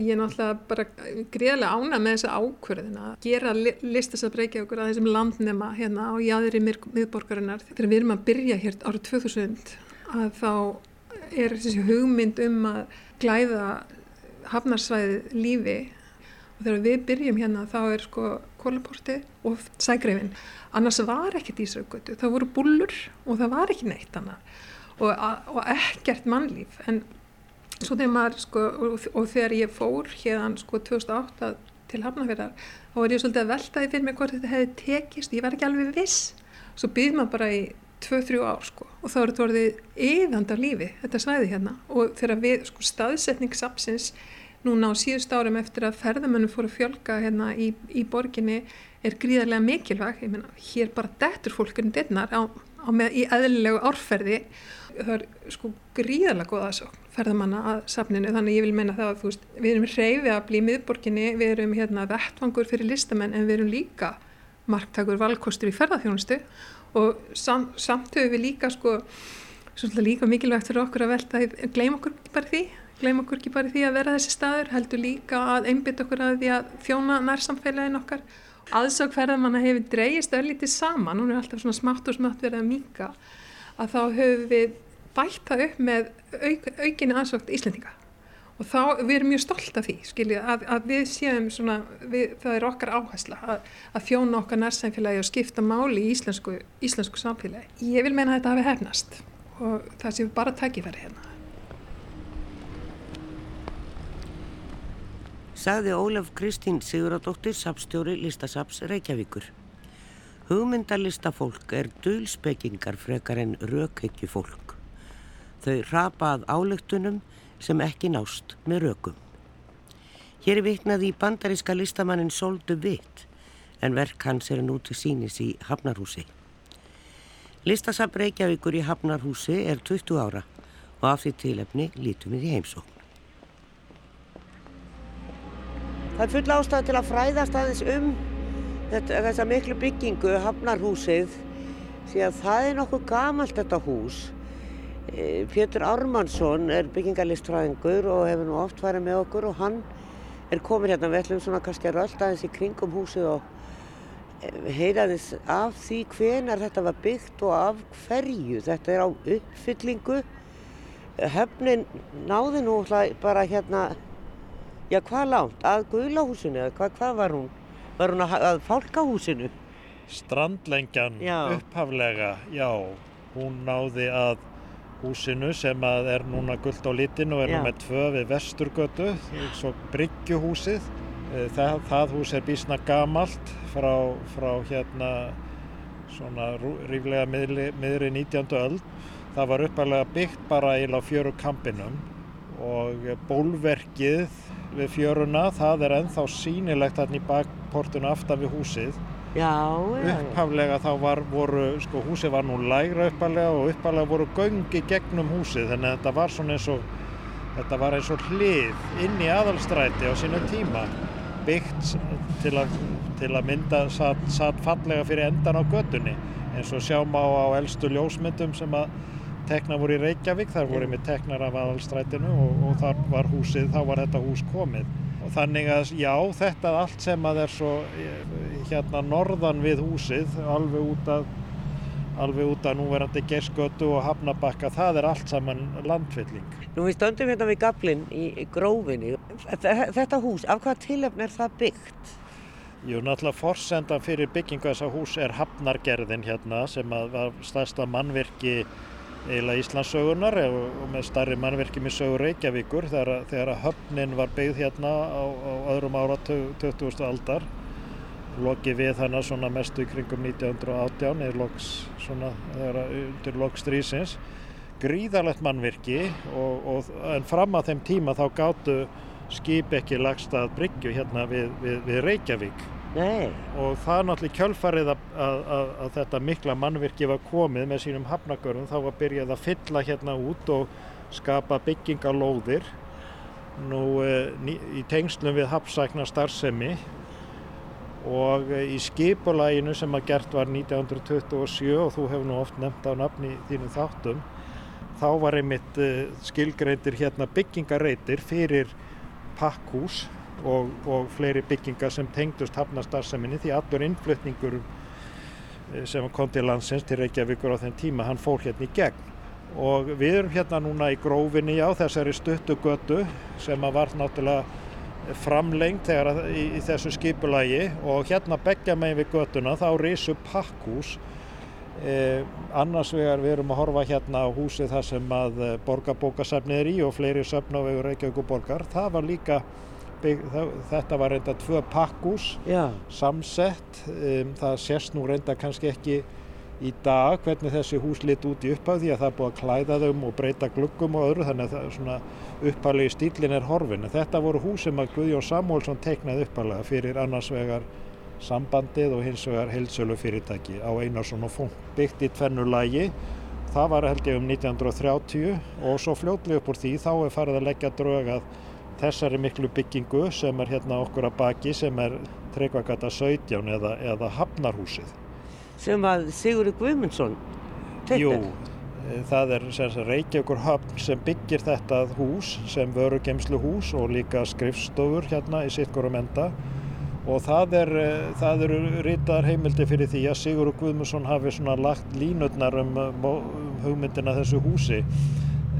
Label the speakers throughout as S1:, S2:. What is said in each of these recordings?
S1: Ég er náttúrulega bara greiðlega ána með þessa ákverðin að gera listasafn okkur að þessum landnema hérna á jæðri miðborgarinnar. Þegar við erum að byrja hér árið 2000 að þá er þessi hugmynd um að glæða hafnarsvæði lífi og þegar við byrjum hérna þá er sko kólaporti og sægreifin. Annars var ekkert Ísraugötu, það voru bullur og það var ekki neitt annað og, og ekkert mannlíf en svo þegar maður sko og, og þegar ég fór hérna sko 2008 til Hafnarfjörðar þá var ég svolítið að veltaði fyrir mig hvort þetta hefði tekist. Ég var ekki alveg viss. Svo býð maður bara í 2-3 ár sko og þá er þetta orðið yðand af lífi þetta svæði hérna. Og þegar við sko staðsetning sapsins núna á síðust árum eftir að ferðamönnum fóru að fjölga hérna í, í borginni er gríðarlega mikilvæg, ég menna hér bara dettur fólkurinn dittnar á, á með í eðlilegu árferði. Það er sko gríðarlega góða aðsókn ferðamanna að safninu þannig ég vil meina það að veist, við erum reyfið að í miðborginni, við erum hérna vettvangur fyrir listamenn en við erum líka marktakur valkostur í ferðarþjónustu og sam, samt höfum við líka sko, svolítið líka mikilvægt fyrir okkur að velta, gleym okkur ekki bara því gleym okkur ekki bara því að vera þessi staður heldur líka að einbytta okkur að því að þjóna nærsamfélagin okkar. Aðsók ferðamanna hefur dreyist öllítið saman, hún er alltaf svona smátt og smátt verið að mýka að þá höfum við bætt það upp með auk, aukinni aðsókt Íslendinga og þá við erum mjög stolt af því skiljið að, að við séum svona, við, það er okkar áhersla að, að þjóna okkar nærsamfélagi og skipta máli í íslensku, íslensku samfélagi. Ég vil meina að þetta hafi hefnast og það séu bara tækifæri hérna.
S2: Sagði Ólaf Kristín Siguradóttir, sapstjóri Listasaps Reykjavíkur. Hugmyndalistafólk er dölspekingar frekar en rökheggju fólk. Þau rapað álöktunum sem ekki nást með rökum. Hér er viknað í bandaríska listamannin Soldu Vitt en verk hans er nú til sínis í Hafnarhúsi. Listasab Reykjavíkur í Hafnarhúsi er 20 ára og af því tilefni lítum við í heimsókn. Það er full ástæð til að fræðast aðeins um þetta, þessa miklu byggingu Hafnarhúsið því að það er nokkuð gamalt þetta hús Eh, Pétur Ármannsson er byggingarlistfræðingur og hefur nú oft farið með okkur og hann er komin hérna, við ætlum svona kannski að rölda aðeins í kringum húsið og eh, heyra aðeins af því hvenar þetta var byggt og af hverju. Þetta er á uppfyllingu. Höfnin náði nú bara hérna, já hvað lánt, að Guðlahúsinu eða hvað, hvað var hún? Var hún að, að Fálkahúsinu?
S3: Strandlengjan upphaflega, já, hún náði að húsinu sem er núna gullt á litin og er Já. nú með tvö við vesturgötu, svo Bryggjuhúsið. Eh, það, það hús er bísna gamalt frá, frá hérna svona ríflega miðri, miðri 19. öld. Það var uppalega byggt bara í fjöru kampinum og bólverkið við fjöruna það er enþá sínilegt hann í bakportinu aftan við húsið. Upphaflega þá var, voru, sko húsið var nú lægra upphaflega og upphaflega voru göngi gegnum húsið þannig að þetta var svona eins og, þetta var eins og hlið inn í aðalstræti á sínu tíma byggt til að, til að mynda satt, satt fallega fyrir endan á gödunni eins og sjáum á, á eldstu ljósmyndum sem að tekna voru í Reykjavík, þar voru með teknar af aðalstrætinu og, og þar var húsið, þá var þetta hús komið og þannig að já, þetta allt sem að er svo hérna norðan við húsið alveg út af alveg út af núverandi gerskötu og hafnabakka, það er allt saman landfylling.
S2: Nú við stöndum hérna við gaflinn í, í grófinni. Þetta hús, af hvað tilöfn er það byggt?
S3: Jú, náttúrulega forsendan fyrir byggingu þessa hús er hafnargerðin hérna sem að var stærsta mannvirki eiginlega Íslandsögunar og með starri mannverkjum í sögur Reykjavíkur þegar, þegar höfnin var byggð hérna á, á öðrum ára 20. aldar lokið við þannig svona mestu í kringum 1918 eða loks svona þegar undir lokstrísins gríðalegt mannvirki og, og, en fram að þeim tíma þá gáttu skip ekki lagst að bryggju hérna við, við, við Reykjavík
S2: Nei.
S3: og það er náttúrulega kjölfarið að, að, að, að þetta mikla mannvirki var komið með sínum hafnagörðum þá var byrjað að fylla hérna út og skapa byggingalóðir. Nú e, í tengslum við hafsækna starfsemi og e, í skipulæginu sem að gert var 1927 og þú hefur nú oft nefnt á nafni þínum þáttum þá var einmitt e, skilgreindir hérna byggingareitir fyrir pakkhús og, og fleiri byggingar sem tengdust hafnastarseminni því allur innflutningur eh, sem kom til landsins til Reykjavíkur á þenn tíma, hann fór hérna í gegn. Og við erum hérna núna í grófinni á þessari stuttugötu sem að var náttúrulega framlengt þegar í, í þessu skipulagi. Og hérna begja megin við götuna þá risu pakkhús. Eh, annars vegar við erum að horfa hérna á húsið þar sem að eh, borgarbókasafnið er í og fleiri söfn á vegur Reykjavík og borgar það var líka bygg, það, þetta var reynda tvö pakkhús
S2: Já.
S3: samsett um, það sést nú reynda kannski ekki í dag hvernig þessi hús lit út í upphaf því að það er búið að klæða þau og breyta gluggum og öðru þannig að svona upphaflegi stílin er horfin. Þetta voru hús sem að Guðjón Samúlsson teiknaði upphaflega fyrir annars vegar sambandið og hins vegar heilsölu fyrirtæki á Einarsson og Funk. Byggt í tvennu lægi, það var held ég um 1930 og svo fljótlega upp úr því þá er farið að leggja drög að þessari miklu byggingu sem er hérna okkur að baki sem er Tryggvagata 17 eða, eða Hafnarhúsið
S2: sem að Sigurður Guðmundsson
S3: Jú,
S2: teiknar.
S3: það er Reykjavíkur höfn sem byggir þetta hús sem vörugemslu hús og líka skrifstofur hérna í sittgórum enda og það er, það eru ritaðar heimildi fyrir því að Sigurður Guðmundsson hafi lagt línutnar um, um hugmyndina þessu húsi.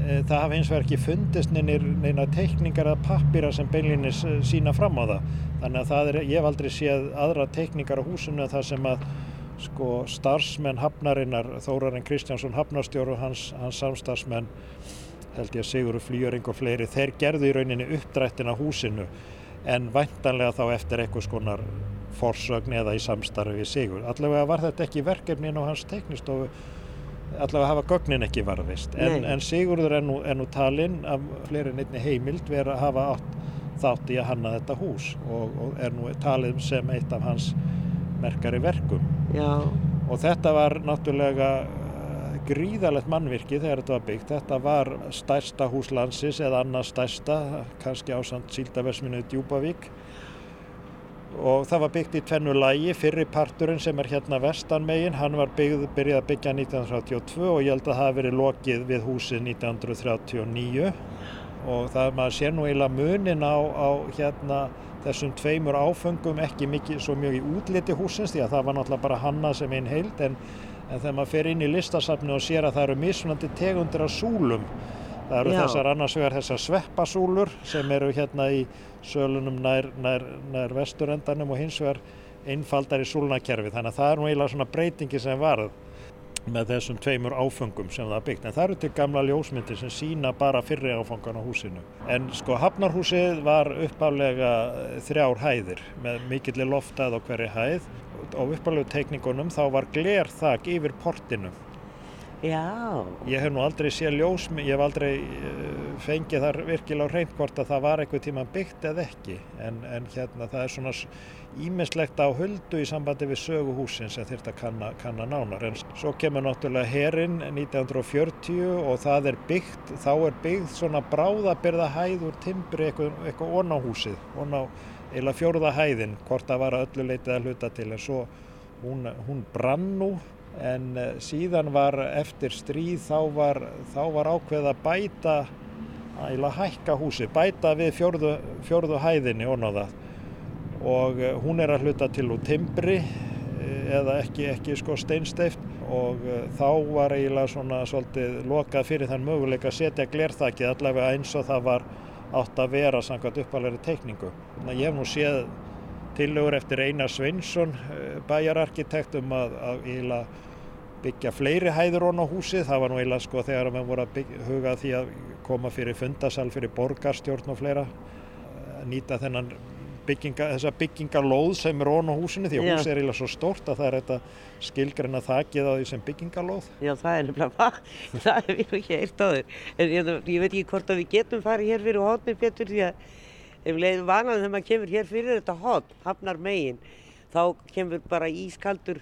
S3: Eh, Það hafi eins og ekki fundist neina, teikningar eða pappira sem beinlinis sína fram á það. Þannig að það er, ég hef aldrei séð aðra teikningar á húsinu þar sem að sko starfsmenn hafnarinnar, Þórarinn Kristjánsson hafnarstjóru hans, hans samstarfsmenn, held ég að Sigurður Flýjöring og fleiri, þeir gerðu í rauninni uppdrættin á húsinu en væntanlega þá eftir einhvers konar forsögn eða í samstarfi Sigur. Allavega var þetta ekki verkefnin á hans teiknistofu, allavega hafa gögnin ekki varðist. En, en Sigurður er nú, er nú talinn af fleiri en einni heimild verið að hafa átt þátt í að hanna þetta hús og, og er nú talið sem eitt af hans merkari verkum.
S2: Já,
S3: Og þetta var náttúrulega eh, gríðalegt mannvirki þegar þetta var byggt. Þetta var stærsta hús landsins eða annars stærsta, kannski ásand síldaversminu Djúbavík. Og það var byggt í tvennu lægi, fyrri parturinn sem er hérna vestanmegin, hann var byggð, byrjað að byggja 1932 og ég held að það hafi verið lokið við húsið 1939 og það maður sér nú eiginlega munin á, á hérna þessum tveimur áfengum ekki mikið svo mjög í útliti húsins því að það var náttúrulega bara hannað sem einn heild. En, en þegar maður fer inn í listasafni og sér að það eru mismunandi tegundir af súlum það eru
S2: Já.
S3: þessar annars vegar þessar sveppasúlur sem eru hérna í sölunum nær, nær, nær vesturendanum og hins vegar einfaldar í súlunakerfi þannig að það er nú eiginlega svona breytingi sem varð með þessum tveimur áfengum sem það byggt. En það eru til gamla ljósmyndir sem sína bara fyrri áfangan á húsinu. En sko Hafnarhúsið var uppálega þrjár hæðir með mikilli loftað á hverju hæð. Á uppálegu teikningunum þá var glerþak yfir portinu
S2: já,
S3: ég hef nú aldrei séð ljósmynd ég hef aldrei uh, fengið þar virkilega á hreint hvort að það var eitthvað tíma byggt eða ekki. En, en hérna það er svona ímislegt á huldu í sambandi við sögu húsins sem þurft að kanna, kanna nánar. En svo kemur náttúrulega herinn 1940 og það er byggt þá er byggt svona bráðabyrða hæð úr timbri eitthvað, eitthvað onna húsið onna eila fjórða hæðin hvort það var að öllu leitið að hluta til. En svo hún, hún brann nú en eh, síðan var eftir stríð þá var, þá var ákveð að bæta að hækka húsi, bæta við fjórðu, fjórðu hæðinni það og eh, hún er að hluta til úr timbri eh, eða ekki, ekki sko steinsteift og þá var eiginlega svona svolítið lokað fyrir þann möguleika að setja glerþakið allavega eins og það var átt að vera samkvæmt uppalegri teikningu. Þannig að ég hef nú séð tillögur eftir Einar Sveinsson bæjararkitekt um að, að byggja fleiri hæður ón á húsið. Það var nú eiginlega sko þegar maður voru að byggja, huga að því að koma fyrir fundasal fyrir borgarstjórn og fleira að nýta þennan bygginga, þessa byggingalóð sem er ón á húsinu því að húsið er eiginlega svo stórt að það er þetta skilgreina þakið á því sem byggingalóð.
S2: já, það er nefnilega, það ég nú ekki eirt á þér. En ég, ég veit ekki hvort að við getum farið hér fyrir hótni Pétur því að ef leiðum vanaðum þegar maður kemur hér fyrir þetta hótt, hafnar megin, þá kemur bara ískaldur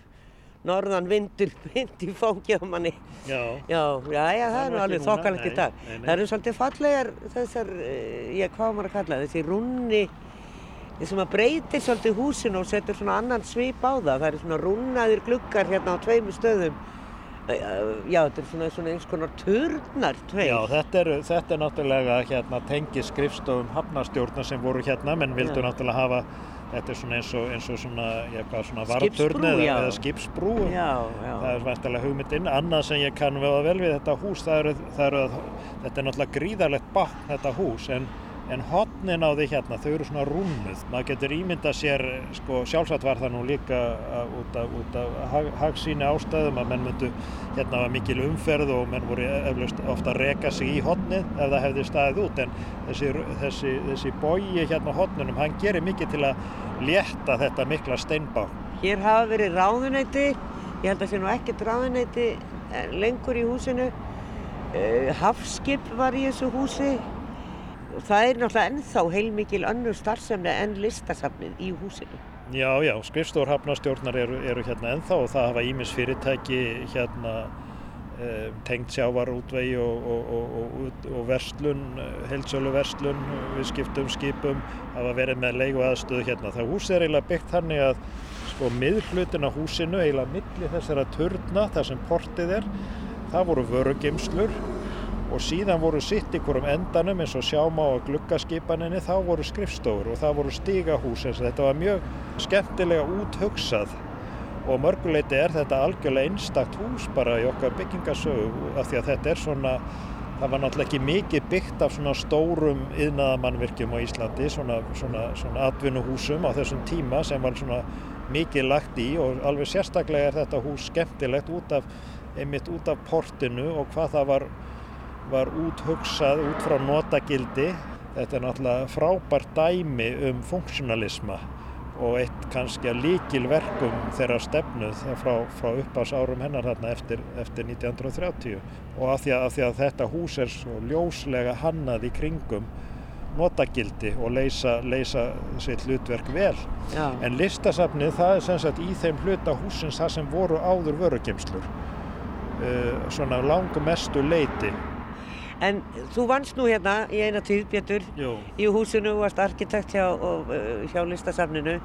S2: norðan vindur vind í fóngið á manni.
S3: Já.
S2: Já, já, já, það
S3: er nú
S2: alveg þokkalegt í dag.
S3: nei, nei.
S2: Það eru svolítið fallegar þessar, eh, já, hvað maður að kalla þessi rúnni, sem að breytir svolítið húsinu og setur svona annan svip á það. Það eru svona rúnnaðir gluggar hérna á tveimur stöðum Já, þetta er svona, svona eins konar turnar tveir.
S3: Já, þetta er, þetta er náttúrulega hérna, tengi skrifstofum hafnastjórna sem voru hérna, menn vildu
S2: Já.
S3: náttúrulega hafa, þetta er svona eins og, eins og svona, já, hvað, svona varðturn eða, eða skipsbrú.
S2: Já, já.
S3: Það er vantilega hugmyndinn. Annað sem ég kann veða vel við þetta hús, það eru, það eru, þetta er náttúrulega gríðarlegt bakk þetta hús, en, en hotnin á því hérna, þau eru svona rúnuð. Maður getur ímyndað sér, sko, sjálfsagt var það nú líka út af, af hag, hagsýni ástæðum að menn myndu, hérna var mikil umferð og menn voru eflaust ofta að reka sig í hotnið ef það hefði staðið út, en þessi, þessi, þessi bogi hérna á hotnunum, hann gerir mikið til að létta þetta mikla steinbák.
S2: Hér hafa verið ráðuneyti, ég held að sé nú ekkert ráðuneyti eh, lengur í húsinu. Uh, hafskip var í þessu húsi. Það er náttúrulega ennþá heilmikil önnur starfsemni en listasafnið í húsinu.
S3: Já, já, skrifstofur hafnastjórnar eru, eru hérna ennþá og það hafa ímis fyrirtæki hérna eh, tengt sjávarútvegi og, og, og, og, verslun, heilsölu verslun, við skiptum skipum, hafa verið með leigu aðstöðu hérna. Það hús er eiginlega byggt þannig að sko miðhlutin á húsinu, eiginlega milli þessara turna, þar sem portið er, það voru vörugeimslur og síðan voru sitt ykkur um endanum eins og sjáma á gluggaskipaninni þá voru skrifstofur og það voru stígahús eins og þetta var mjög skemmtilega úthugsað. Og mörguleiti er þetta algjörlega einstakt hús bara í okkar byggingasögu af því að þetta er svona það var náttúrulega ekki mikið byggt af svona stórum yðnaðamannvirkjum á Íslandi svona, svona, svona atvinnuhúsum á þessum tíma sem var svona mikið lagt í og alveg sérstaklega er þetta hús skemmtilegt út af einmitt út af portinu og hvað það var var úthugsað út frá notagildi. Þetta er náttúrulega frábært dæmi um funksjonalisma og eitt kannski að líkil verkum þeirra stefnuð frá, frá uppás árum hennar þarna eftir, eftir 1930 og af því, að, af því að þetta hús er svo ljóslega hannað í kringum notagildi og leysa, leysa sitt hlutverk vel.
S2: Já.
S3: En listasafnið það er sem sagt í þeim hluta húsins það sem voru áður vörugemslur, uh, svona langmestu leiti.
S2: En þú vannst nú hérna í eina tíð,
S3: Jú.
S2: í húsinu varst arkitekt hjá, hjá listasafninu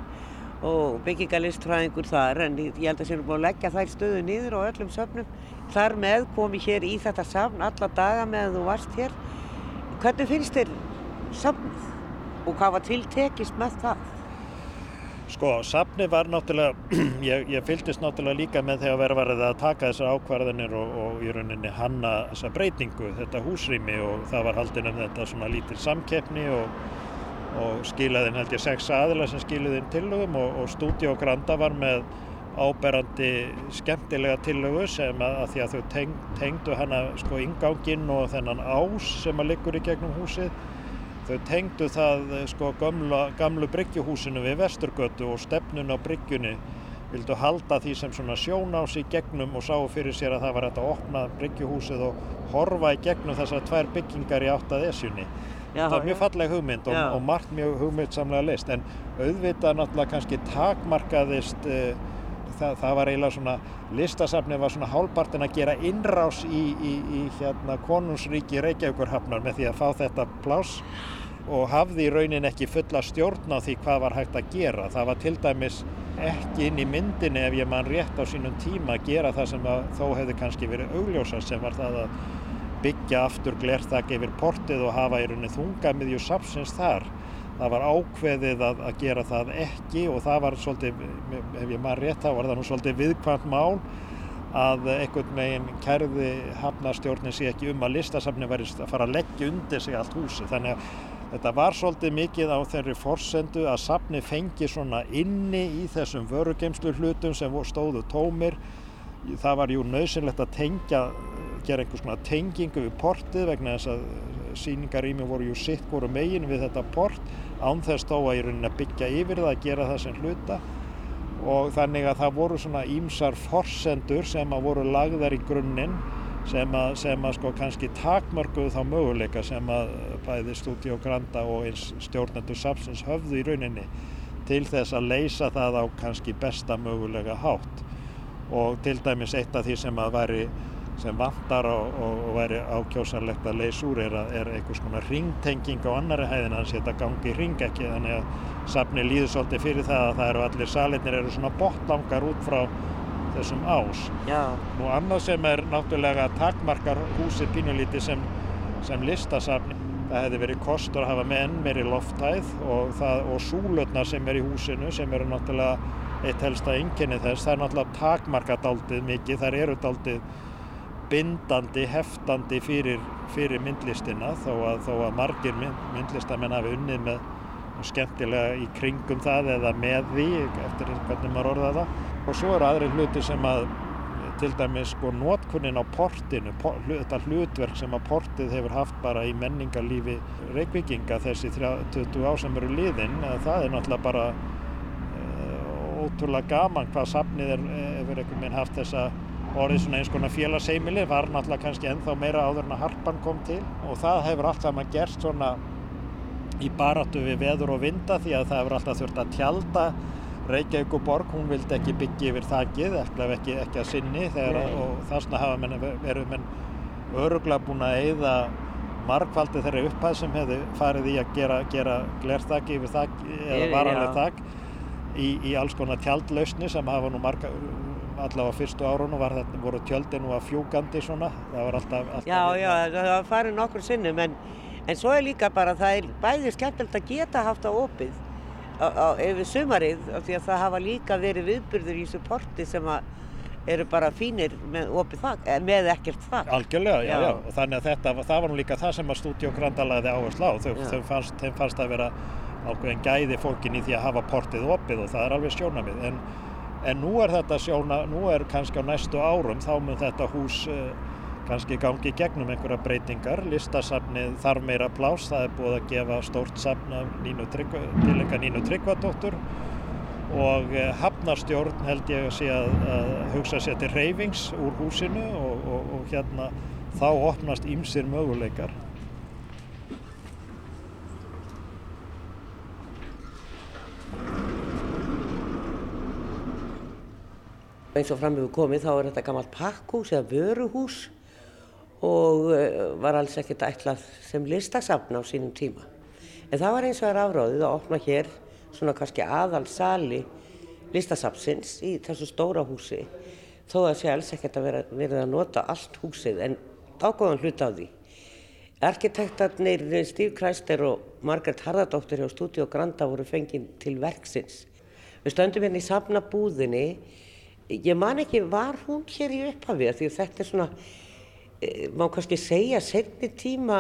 S2: og byggingalistfræðingur þar en ég held að sér búin að leggja þær stöðu niður á öllum söfnum. Þar með kom ég hér í þetta safn alla daga meðan þú varst hér. Hvernig finnst þér safnið og hvað var tiltekist með það?
S3: Sko, safni var náttúrulega, ég, ég fylgdist náttúrulega líka með þegar verið varðið að taka þessar ákvarðanir og, og í rauninni hanna þessa breytingu, þetta húsrými og það var haldin um þetta svona lítil samkeppni og, og skilaðin held ég sex aðila sem skiluðin tillögum og, og Studio Granda var með áberandi skemmtilega tillögu sem að, að því að þau teng, tengdu hana sko inganginn og þennan ás sem að liggur í gegnum húsið Þau tengdu það sko gamla, gamlu bryggjuhúsinu við Vesturgötu og stefnun á bryggjunni. Vildu halda því sem svona sjónás í gegnum og sáu fyrir sér að það var hægt að opna bryggjuhúsið og horfa í gegnum þessar tvær byggingar í áttað esjunni.
S2: Já,
S3: það var mjög falleg hugmynd og, og margt mjög hugmyndsamlega list en auðvitað náttúrulega kannski takmarkaðist uh, það, það var eiginlega svona listasafni var svona hálpartin að gera innrás í, í, í hérna konungsríki Reykjavíkurhafnar með því að fá þetta pláss og hafði í raunin ekki fulla stjórn á því hvað var hægt að gera. Það var til dæmis ekki inn í myndinni ef ég man rétt á sínum tíma að gera það sem að þó hefði kannski verið augljósast sem var það að byggja aftur glerþak yfir portið og hafa í rauninni þungamiðju sapsins þar. Það var ákveðið að, að gera það ekki og það var svolítið, ef ég man rétt þá var það nú svolítið viðkvæmt mál að einhvern meginn kærði hafnastjórnin sé ekki um að listasafni væri að fara að leggja undir sig allt húsi. Þannig að þetta var svolítið mikið á þeirri forsendu að safni fengi svona inni í þessum vörugeimslu hlutum sem stóðu tómir. Það var jú nöðsynlegt að tengja, gera einhvers konar tengingu við portið vegna þess að síningarými voru jú sitt voru megin við þetta port án þess þó að í rauninni að byggja yfir það að gera það sem hluta. Og þannig að það voru svona ímsar forsendur sem að voru lagðar í grunninn sem að, sem að sko kannski takmörguðu þá möguleika sem að bæði Studio Granda og eins stjórnendur Sapsins höfðu í rauninni til þess að leysa það á kannski besta mögulega hátt. Og til dæmis eitt af því sem að væri sem vantar og, og, og væri ákjósanlegt að leysa úr er, að, er einhvers konar ringtenging á annari hæðin hans þetta gangi ring ekki þannig að safni líður svolítið fyrir það að það eru allir salinir eru svona botlangar út frá þessum ás.
S2: Já.
S3: Nú annað sem er náttúrulega takmarkar húsið pínulíti sem, sem listasafn. Það hefði verið kostur að hafa með enn meiri lofthæð og, það, og súlutnar sem er í húsinu sem eru náttúrulega eitt helsta ynginni þess. Það er náttúrulega takmarkadaldið mikið, þar eru daldið bindandi, heftandi fyrir, fyrir myndlistina þó að, þó að margir mynd, myndlistamenn hafi unnið með skemmtilega í kringum það eða með því eftir hvernig maður orða það. Og svo eru aðri hluti sem að til dæmis sko notkunnin á portinu þetta hlutverk sem að portið hefur haft bara í menningarlífi reykvikinga þessi 20 ár sem eru liðin það er náttúrulega bara uh, ótrúlega gaman hvað safnið er, hefur einhvern veginn haft þessa orðið svona eins konar félagseimili var náttúrulega kannski ennþá meira áður en að harpan kom til. Og það hefur allt saman gert svona í baratu við veður og vinda því að það hefur alltaf þurft að tjálta Reykjavík og Borg, hún vildi ekki byggja yfir þakkið, ekki, ekki að sinni þegar, og þessna hafa menn, verið menn öruglega búin að eyða margfaldi þeirra upphæð sem hefði farið í að gera, gera glerþakki yfir þakk eða varanlega þakk í, í alls konar tjaldlausni sem hafa nú marga, allavega fyrstu árunum voru tjöldin nú að fjúgandi svona, það var alltaf... alltaf
S2: já, já, það var farið nokkur sinnum en, en svo er líka bara, það er bæðið skemmtilegt að geta haft opið á, á, yfir sumarið af því að það hafa líka verið viðbyrður í þessu porti sem að eru bara fínir með opið þakk, með ekkert þakk.
S3: Algjörlega, já, já, og þannig að þetta, það var nú líka það sem að Studio Granda lagði áherslu á, þau, þau fannst, þeim fannst að vera ákveðin gæði fólkin í því að hafa portið opið og það er alveg sjónamið, en, en nú er þetta sjóna, nú er kannski á næstu árum, þá mun þetta hús uh, kannski gangi gegnum einhverja breytingar. Listasafnið þarf meira plás, það er búið að gefa stórt safn af tilenga Nínu Tryggvadóttur og eh, hafnarstjórn held ég að sé að, að hugsa sér til reyfings úr húsinu og, og, og hérna þá opnast ímsir möguleikar.
S2: Eins og fram hefur komið þá er þetta gammalt pakkhús eða vöruhús og eh, var alls ekkert ætlað sem listasafn á sínum tíma. En það var eins og er afráðið að opna hér svona kannski aðal sali listasafnsins í þessu stóra húsi þó að sé alls ekkert að vera, verið að nota allt húsið en ágóðan hlut á því. Arkitektarnir Steve Kreister og Margaret Harðardóttir hjá Studio Granda voru fengið til verksins. Við stöndum hérna í safnabúðinni, ég man ekki var hún hér í upphafið því þetta er svona Eh, má kannski segja setni tíma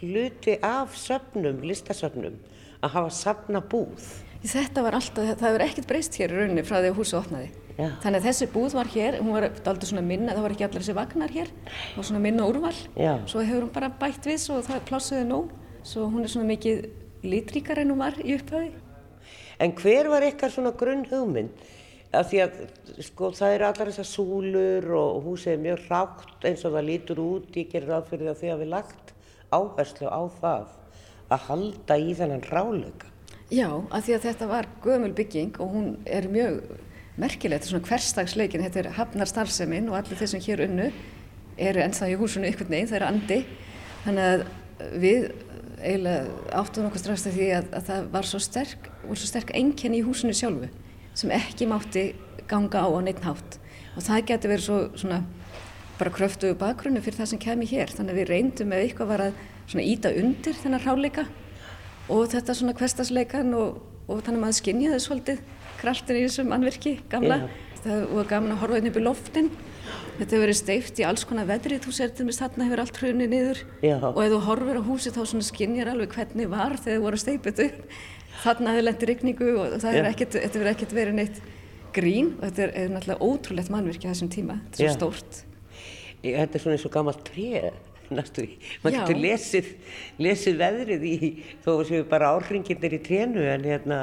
S2: hluti af söfnum, listasöfnum að hafa safna búð.
S4: Þetta var alltaf, það hefur ekkert breyst hér í rauninni frá því að húsu opnaði. Já. Þannig að þessi búð var hér, hún var aldrei svona minna, það var ekki allir þessi vagnar hér, það var svona minna úrval. Já. Svo hefur hún bara bætt við svo það plássiði nóg, svo hún er svona mikið lítríkar en hún var í upphauði.
S2: En hver var eitthvað svona grunn hugmynd? Af því að sko það eru allar þessar súlur og húsið er mjög rátt eins og það lítur út, ég gerir ráð fyrir það því að við lagt áherslu á það að halda í þennan ráleika.
S4: Já, af því að þetta var gömul bygging og hún er mjög merkilegt, þetta er svona hverstagsleikin, þetta er hafnar starfseminn og allir þeir sem hér unnu eru ennþá í húsinu ykkur neginn, það er andi, þannig að við eiginlega áttum okkur strax því að, að það var svo sterk, svo sterk enginni í húsinu sjálfu sem ekki mátti ganga á á neitt hátt. Og það getur verið svo svona bara kröftuðu bakgrunni fyrir það sem kemi hér. Þannig að við reyndum með eitthvað var að svona íta undir þennar ráleika og þetta svona hverstasleikan og, og þannig að maður skinnjaði svolítið kraftin í þessum anverki gamla. Yeah. það var gaman að horfa inn upp í loftin þetta hefur verið steift í alls konar veðrið. Þú sér til með þarna hefur allt hrunið niður. Yeah. og ef þú horfir á húsi þá skinnjar alveg hvernig var þegar þú voru steipið upp þarna hefur lengt rigningu og það hefur ekkert, ekkert verið neitt grín og þetta er, er náttúrulega ótrúlegt mannverki á þessum tíma, þetta er svo stórt.
S2: Þetta er svona eins og gammalt tré, næstu því. Man getur lesið, lesið veðrið í, þó séu bara árringinir í trénu en hérna,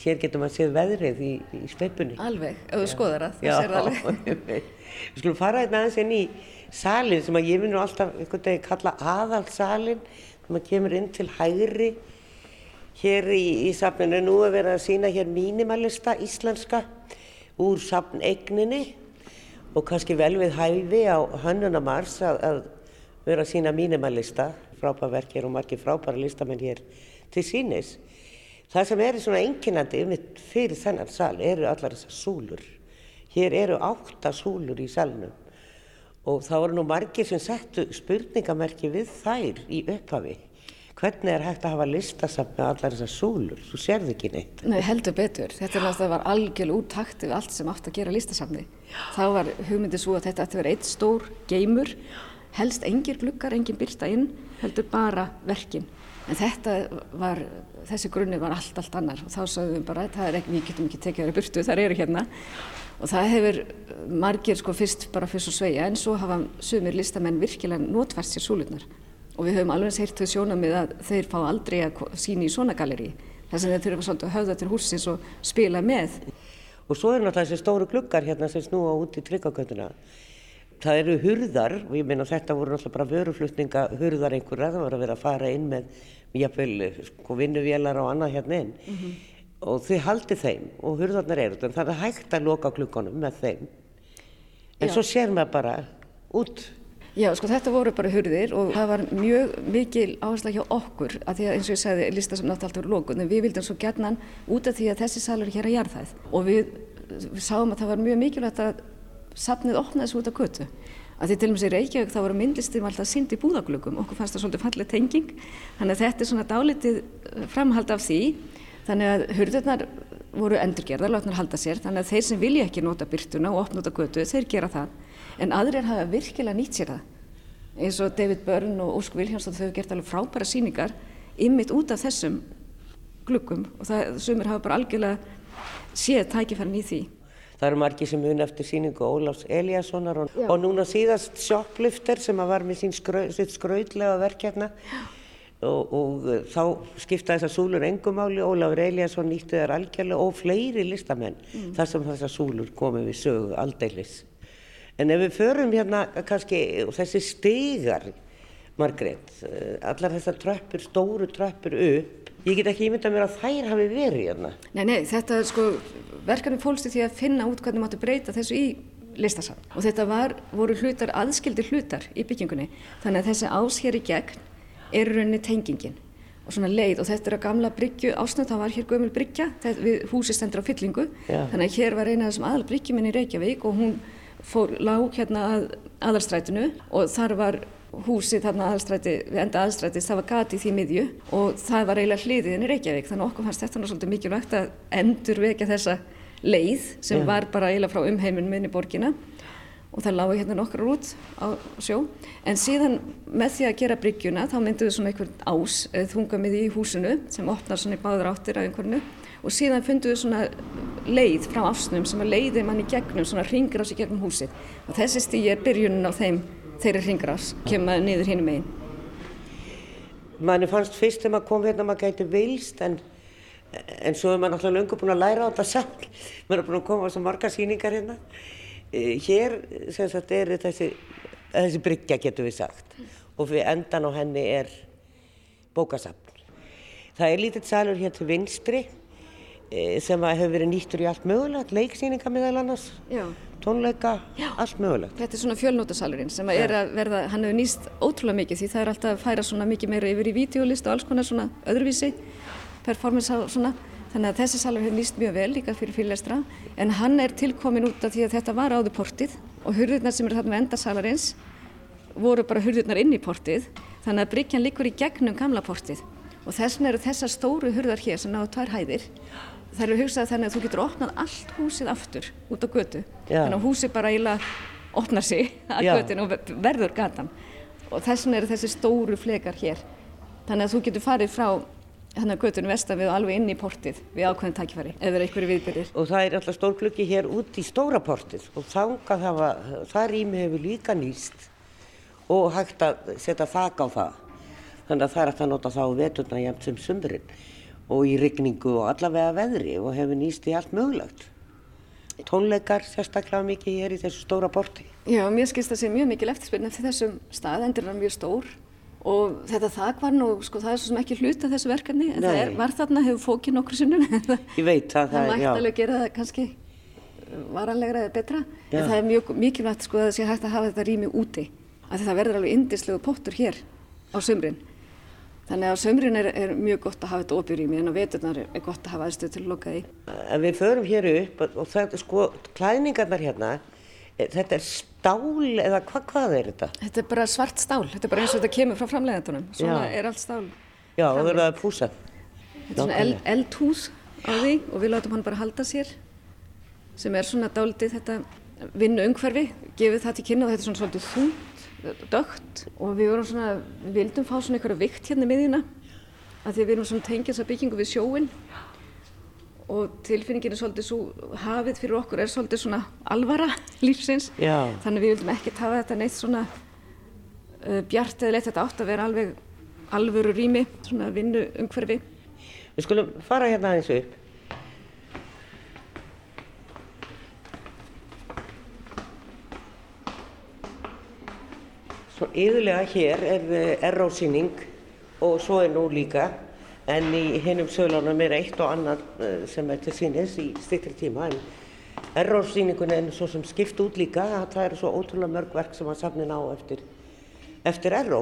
S2: hér getur maður séð veðrið í, í speipunni.
S4: Alveg, ef þú skoðar það, það sér alveg.
S2: Við skulum fara hérna aðeins inn í salin sem að ég nú alltaf einhvern veginn kalla aðalsalin, þegar maður kemur inn til hægri hér í, í safninu. Nú er verið að sína hér mínimalista íslenska úr safneigninni og kannski vel við hæfi á hönnunamars að, að vera að sína mínimalista, frábærverkir og margir frábæra listamenn hér til sínis. Það sem er svona enginandi fyrir þennan sal eru allar þessar súlur Hér eru átta súlur í salnum og það voru nú margir sem settu spurningamerki við þær í upphafi. Hvernig er hægt að hafa listasafn með allar þessar súlur? Þú sérði ekki neitt.
S4: Nei, heldur betur. Þetta er náttúrulega var algjörl úttakt við allt sem átt að gera listasafni. Þá var hugmyndið svo að þetta ætti að vera eitt stór geymur, helst engir glukkar, engin byrta inn, heldur bara verkin. En þetta var, þessi grunni var allt, allt annar og þá sagðum við bara, það er ekki, við getum ekki tekið þær í burtu, þar eru hérna. Og það hefur margir sko fyrst bara fyrst og sveia en svo hafa sumir listamenn virkilega notvært sér súlurnar og við höfum alveg heilt þau sjónamið að þeir fá aldrei að sína í svona galeri þar sem þeir þurfa svolítið að höfða til húsins og spila með.
S2: Og svo er náttúrulega þessi stóru glukkar hérna sem snúa út í tryggakvönduna. Það eru hurðar, og ég meina þetta voru náttúrulega bara vöruflutninga hurðar einhverja, það voru að vera að fara inn með jáfnveil sko vinnuvélar og annað hérna inn mm -hmm. og þið haldi þeim og hurðarnar eru þannig að það er hægt að loka klukkonum með þeim en Já. svo sér maður bara út
S4: Já, sko þetta voru bara hurðir og það var mjög mikil áhersla hjá okkur að því að eins og ég segði, lista sem náttúrulega alltaf voru lókuð, en við vildum svo gerna út af því að þessi salur hér að jarðæð og við, við sáum að það var mjög mikilvægt að safnið opnaðis út á kötu. Að því til og með sér Reykjavík þá voru myndlistum alltaf synd í búðaglöggum, okkur fannst það svolítið fallið tenging, þannig að þetta er svona dálitið eh, framhald af því, þannig að hurðurnar voru endurgerðar, látnar halda sér, þannig að þeir sem vilja ekki nota byrtuna og á götu, þeir gera það en aðrir hafa virkilega nýtt sér það. Eins og David Byrne og Ósk Viljánsson þau hefur gert alveg frábæra síningar ymmit út af þessum gluggum. Og það sumir hafa bara algjörlega séð tækifærin í því.
S2: Það eru margi sem mun eftir síningu Ólafs Eliassonar og, og núna síðast Shoplifter sem var með sín skrau, sitt skraudlega verkefna. Og, og þá skipta þessar súlur engumáli, Ólafur Eliasson nýtti þær algjörlega og fleiri listamenn mm. þar sem þessar súlur komið við sögu aldeilis. En ef við förum hérna kannski þessi stegar, Margrét, eh, allar þessar tröppur, stóru tröppur upp, ég get ekki ímynda mér að þær hafi verið hérna.
S4: Nei, nei, þetta er sko, verkanum fólkstu því að finna út hvernig máttu breyta þessu í listasam. Og þetta var, voru hlutar, aðskildir hlutar í byggingunni. Þannig að þessi ás hér í gegn er rauninni tengingin og svona leið og þetta er að gamla bryggju ásnönd, það var hér gömul bryggja, húsi stendur á fyllingu, Já. þannig að hér var eina af þessum aðal bryggjuminn í Reykjavík og hún fór lág hérna að aðalstrætinu og þar var húsið þarna aðalstræti, við enda aðalstrætis, það var gati í því miðju og það var eiginlega hliðiðin í Reykjavík. Þannig okkur fannst þetta svolítið mikilvægt að endur vekja þessa leið sem yeah. var bara eiginlega frá umheimun minni borgina. Og það lági hérna nokkur út á sjó. En síðan með því að gera bryggjuna þá mynduðu svona einhvern ás þungamið í húsinu sem opnar svona í báður áttir af einhvernu og síðan funduðu svona leið frá afsnum sem að leiði mann í gegnum, svona ringrás í gegnum húsið og þessi stíð er byrjunin á þeim þeirri ringrás, kemur niður hinn um einn.
S2: Manni fannst fyrst þegar maður kom hérna maður gæti vilst en, en svo er maður náttúrulega lungur búin að læra á þetta samt, maður er búin að koma á svo marga síningar hérna. Eh, hér sem sagt er þessi, þessi bryggja getur við sagt og við endan á henni er bókasafn. Það er lítill salur hér til vinstri sem hefur verið nýttur í allt mögulegt, leiksýninga meðal annars, Já. tónleika, Já. allt mögulegt.
S4: Þetta er svona fjölnótasalurinn sem er að verða, hann hefur nýst ótrúlega mikið því það er alltaf að færa svona mikið meira yfir í videolist og alls konar svona öðruvísi, performance svona, þannig að þessi salur hefur nýst mjög vel líka fyrir fyrirlestra en hann er tilkomin út af því að þetta var áður portið og hurðirnar sem eru þarna með endasalarins voru bara hurðirnar inn í portið þannig að bryggjan likur í gegnum gamla portið og þess vegna eru þessar stóru hurðar hér sem náðu tvær hæðir það eru hugsað þannig að þú getur opnað allt húsið aftur út á götu. Já. þannig að húsið bara eiginlega opnar sig að Já. götun og verður gatan. Og þess vegna eru þessi stóru flekar hér. Þannig að þú getur farið frá þannig að götunum vestan við alveg inn í portið við ákveðin takkifæri ef það er einhverju viðbyrðir
S2: og það er alltaf stór klukki hér út í stóra portið. Og þangað hafa það rými hefur líka nýst og hægt að setja þak á það. Þannig að það er að nota þá veturna jæmt sem sumurinn og í rigningu og allavega veðri og hefur nýst í allt mögulegt. Tónleikar sérstaklega mikið hér í þessu stóra borti.
S4: Já, mér skilst að sé mjög mikil eftirspiln eftir þessum stað, endur er mjög stór og þetta þak var nú, sko það er svo sem ekki hluta þessu verkefni en Nei. það er, var þarna hefur fókið nokkur sinnum.
S2: Ég veit það,
S4: það, það já. Það mætti alveg gera það kannski varanlegra eða betra, já. en það er mjög mikilvægt sko að það sé hægt að hafa þetta rými úti, að það verður alveg indislegu pottur hér á sumrin Þannig að sömrin er, er mjög gott að hafa þetta opið rými en á veturnar er, er gott að hafa aðstöð til að loka því.
S2: En við förum hér upp og, og þetta sko, klæðningarnar hérna, e, þetta er stál eða hva, hvað er þetta?
S4: Þetta er bara svart stál, þetta er bara eins og þetta kemur frá framleiðandunum. Svona
S2: Já.
S4: er allt stál.
S2: Já, það verður að púsa.
S4: Þetta er svona eld, eldhús á því og við látum hann bara halda sér sem er svona dálítið þetta vinnu umhverfi, gefið það til kynna og þetta er svona svolítið þungt, dögt og við vorum svona, við vildum fá svona einhverja vikt hérna miðjuna að því að við erum svona tengið þessa byggingu við sjóin og tilfinningin er svolítið svo hafið fyrir okkur er svolítið svona alvara lífsins
S2: Já.
S4: þannig við vildum ekkert hafa þetta neitt svona uh, bjart eða leitt þetta átt að vera alveg alvöru rými, svona vinnu umhverfi
S2: Við skulum fara hérna aðeins upp. Svo yðurlega hér er eh, errósýning og svo er nú líka en í hinnum sölunum er eitt og annað eh, sem er til sínis í styttri tíma en errósýningun er svo sem skipt út líka að það eru svo ótrúlega mörg verk sem að safnin á eftir, eftir erró.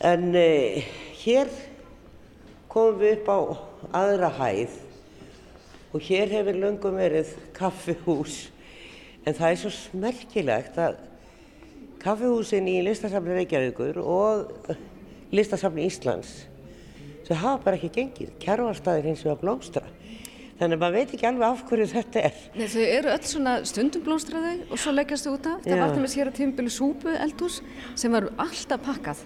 S2: En eh, hér komum við upp á aðra hæð og hér hefur löngum verið kaffihús en það er svo smerkilegt að kaffihúsin í listasafni Reykjavíkur og listasafni Íslands þau hafa bara ekki gengið, kjærvarstaðir hins vegar blómstra þannig að maður veit ekki alveg af hverju þetta er
S4: Nei, þau eru öll svona stundum blómstraði og svo leggjast þau út af. Það var til með sér að tímabili súpu eldhús sem var alltaf pakkað.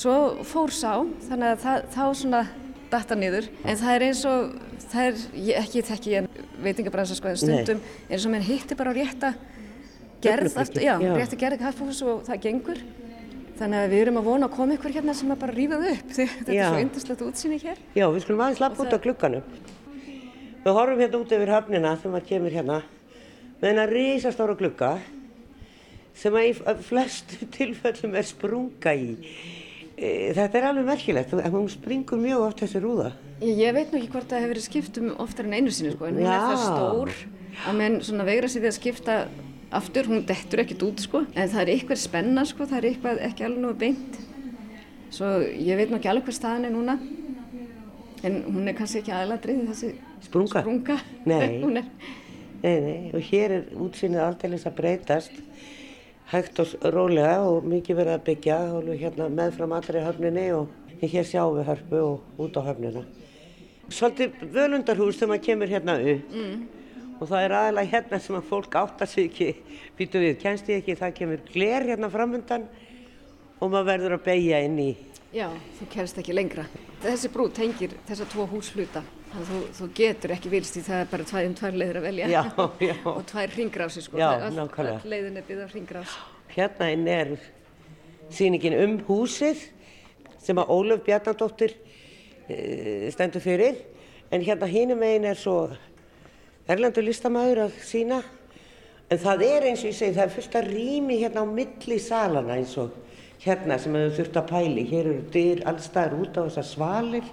S4: Svo fór sá, þannig að það, þá svona datta niður. En það er eins og, það er, ég, ekki þekki ég veitingabransa sko, en stundum eins og menn hitti bara á rétta gerð, aftur, já,
S2: já.
S4: rétta gerð kaffehús og það gengur. Þannig að við erum að vona að koma ykkur hérna sem að bara rífa þau upp. því Þetta
S2: Já.
S4: er svo yndislegt útsýni hér.
S2: Já, við skulum aðeins lappa út af glugganum. Við horfum hérna út yfir höfnina þegar maður kemur hérna með hennar risastóra glugga sem að í flestu tilfellum er sprunga í. E, Þetta er alveg merkilegt, en hún springur mjög oft þessi rúða.
S4: Ég, ég veit nú ekki hvort það hefur verið skipt um oftar en einu sinni sko, en hún er það stór að menn veigra sig við að skipta aftur, hún dettur ekkert út sko, en það er eitthvað spenna sko, það er eitthvað ekki alveg nú beint. Svo ég veit nú ekki alveg hvað staðan er núna, en hún er kannski ekki aðladrið þessi
S2: Sprunga?
S4: sprunga.
S2: Nei.
S4: hún er,
S2: Nei, nei, og hér er útsýnið aldeilis að breytast hægt og rólega og mikið verið að byggja alveg hérna meðfram allri höfninni og hér sjáum við hörpu og út á höfnina. Svolítið völundarhús þegar maður kemur hérna upp og það er aðalega hérna sem að fólk áttar sig ekki, býtu við, kennst ég ekki, það kemur gler hérna framundan og maður verður að beigja inn í.
S4: já, þú kemst ekki lengra. Þessi brú tengir þessa tvo húsfluta, þannig að þú, þú getur ekki vilst í það er bara tvær, um tvær leiðir að velja.
S2: Já, já.
S4: og tvær hringrási sko,
S2: Já, nákvæmlega.
S4: öll leiðin er byggð af hringrás.
S2: Hérna inn er sýningin um húsið sem að Ólöf Bjarnadóttir e, stendur fyrir en hérna hinum einn er svo erlendur listamæður að sína en það er eins og ég segi það er fullt af rými hérna á milli salana eins og hérna sem hefur þurft að pæli hér eru dyr allstaðar út á þessar svalir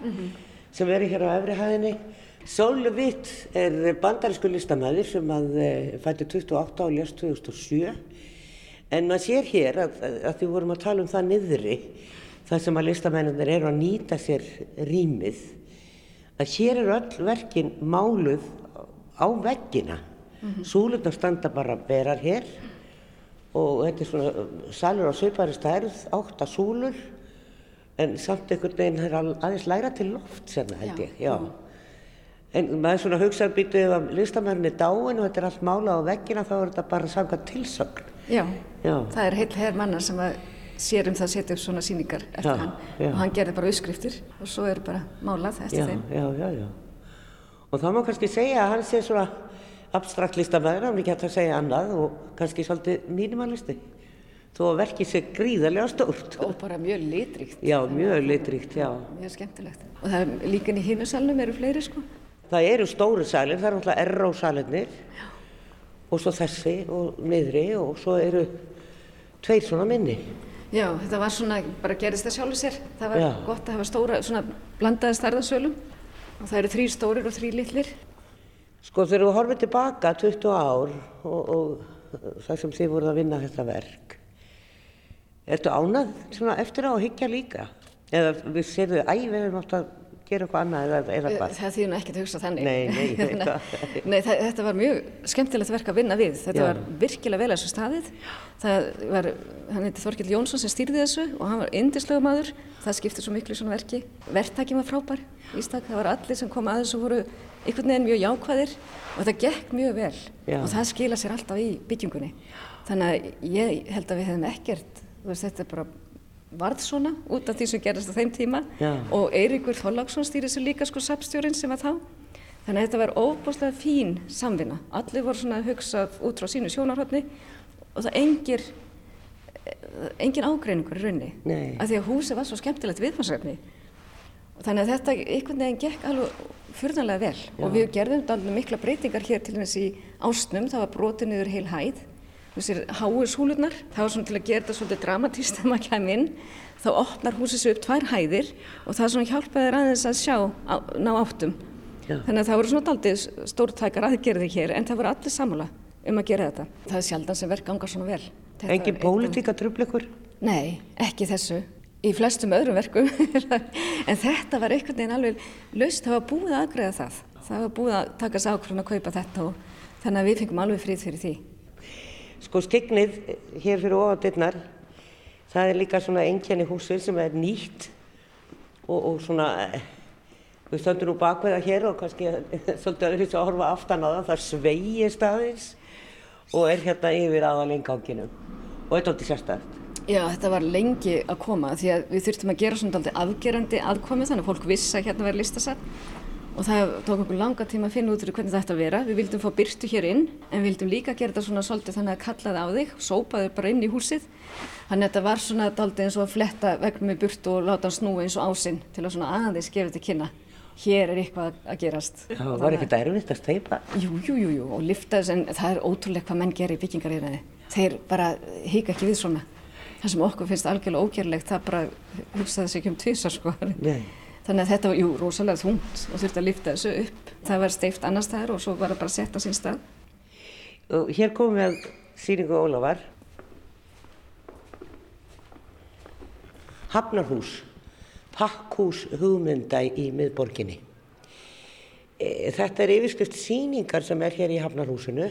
S2: sem eru hér á efri hæðinni. Sólu Vitt er bandarísku listamæður sem að fætti 28 og lést 2007 En maður sér hér að, að, að því vorum að tala um það niðri, þar sem að listamennir eru að nýta sér rýmið, að hér eru öll verkin máluð á veggina. Mm Súlurnar standa bara berar hér og þetta er svona salur á svipari stærð, átta súlur, en samt einhvern veginn er al- aðeins læra til loft sérna held
S4: Já,
S2: ég. Já. En maður svona hugsaður býtu ef að listamærin er dáin og þetta er allt málað á veggina þá er þetta bara samkvæmt tilsögn.
S4: Já,
S2: Já.
S4: það er heil herr manna sem að sér um það að setja upp svona sýningar eftir
S2: Já,
S4: hann
S2: já.
S4: og hann gerði bara auðskriftir og svo er bara málað eftir
S2: já,
S4: þeim.
S2: já, já, já. Og þá má kannski segja að hann sé svona abstrakt listamæður, hann er ekki hægt að segja annað og kannski svolítið mínimalisti. Þó að verkið sé gríðarlega stórt.
S4: Og bara mjög litríkt.
S2: Já, mjög litríkt, já.
S4: Mjög skemmtilegt. Og það er líka í hinusalunum eru fleiri sko.
S2: Það eru stóru salir, það eru náttúrulega erró-salirnir og svo þessi og niðri og svo eru tveir svona minni.
S4: Já, þetta var svona, bara gerist það sjálfur sér. Það var
S2: Já.
S4: gott að hafa stóra, svona blandaði stærðasölum og það eru þrý stórir og þrý litlir.
S2: Sko þegar þú horfið tilbaka 20 ár og, og það sem þið voruð að vinna þetta verk, ertu ánað eftir á að hyggja líka? Eða við séum þau, æ, við erum átt að gera eitthvað annað eða, eða hvað?
S4: Það þýðir ekkert að hugsa þannig.
S2: Nei, nei, það.
S4: Nei, það, þetta var mjög skemmtilegt verk að vinna við. Þetta
S2: Já.
S4: var virkilega vel að þessu staðið. Það var, hann heiti Þorkild Jónsson sem stýrði þessu og hann var indislega maður. Það skipti svo miklu í svona verki. Verktækjum var frábær í stak. Það var allir sem kom að þessu voru einhvern veginn mjög jákvæðir og þetta gekk mjög vel
S2: Já.
S4: og það skila sér alltaf í byggingunni. Þannig að ég held að við hefðum ekkert, þetta er bara varð svona út af því sem gerðist á þeim tíma.
S2: Já.
S4: og Eiríkur Þorláksson stýrið sér líka sko sapstjórin sem var þá. Þannig að þetta var óbúslega fín samvinna. Allir voru svona að hugsa út frá sínu sjónarhóttni og það engir eh, engin ágreiningur í raunni
S2: Nei.
S4: af því að húsið var svo skemmtilegt viðfansefni þannig að þetta einhvern veginn gekk alveg furðanlega vel. Og við gerðum mikla breytingar hér til dæmis í ásnum. Það var brotið niður heil hæð þessir háu súlurnar, það var svona til að gera þetta svolítið dramatíst þegar maður kemur inn þá opnar húsið sér upp tvær hæðir og það svona hjálpaði þér aðeins að sjá á, ná áttum
S2: Já.
S4: þannig að það voru svona daldið stórtækar aðgerði hér en það voru allir sammála um að gera þetta það er sjaldan sem verk ganga svona vel Þetta
S2: Engin pólitík að trubla ykkur?
S4: Nei, ekki þessu. Í flestum öðrum verkum. en þetta var einhvern veginn alveg laust. Það var búið að aðgreða það. Það var búið að taka sig ákvörðun að kaupa þetta og þannig að við fengum alveg frið fyrir því.
S2: Sko skignið hér fyrir ofandinnar, það er líka svona engjarni húsið sem er nýtt og, og svona, eh, við stöndum nú bakveða hér og kannski svolítið öðru að horfa aftan á það, það sveigir staðins og er hérna yfir aðal innganginum og þetta er alltaf sérstært.
S4: Já, þetta var lengi að koma því að við þurftum að gera svona aldrei afgerandi aðkomi þannig að fólk vissi að hérna væri listasafn og það tók okkur langa tíma að finna út hvernig þetta að vera. Við vildum fá byrtu hér inn en við vildum líka gera þetta svona svolítið þannig að kallaði á þig, sópaði bara inn í húsið. Þannig að þetta var svona daldið eins og að fletta vegnum í burtu og láta hann snúa eins og ásinn til að svona aðeins gefa þetta kynna. Hér er eitthvað að gerast.
S2: Það var ekkert erfitt að steipa.
S4: Jú, jú, jú, jú, og lifta þess, en það er ótrúlega hvað menn gerir í byggingaríðræði. Þeir bara hika ekki við svona. Það sem okkur finnst algjörlega ógerlegt, það bara hugsaði sig ekki um tvisar, sko.
S2: Nei.
S4: Þannig að þetta var, jú, rosalega þungt og þurfti að lifta þessu upp. Það var steift annars staðar og svo var það bara sett á sín stað.
S2: Og hér komum við að sýningu Ólafar. Hafnarhús, pakkhús hugmynda í miðborginni. E, Þetta er yfirskrift sýningar sem er hér í Hafnarhúsinu.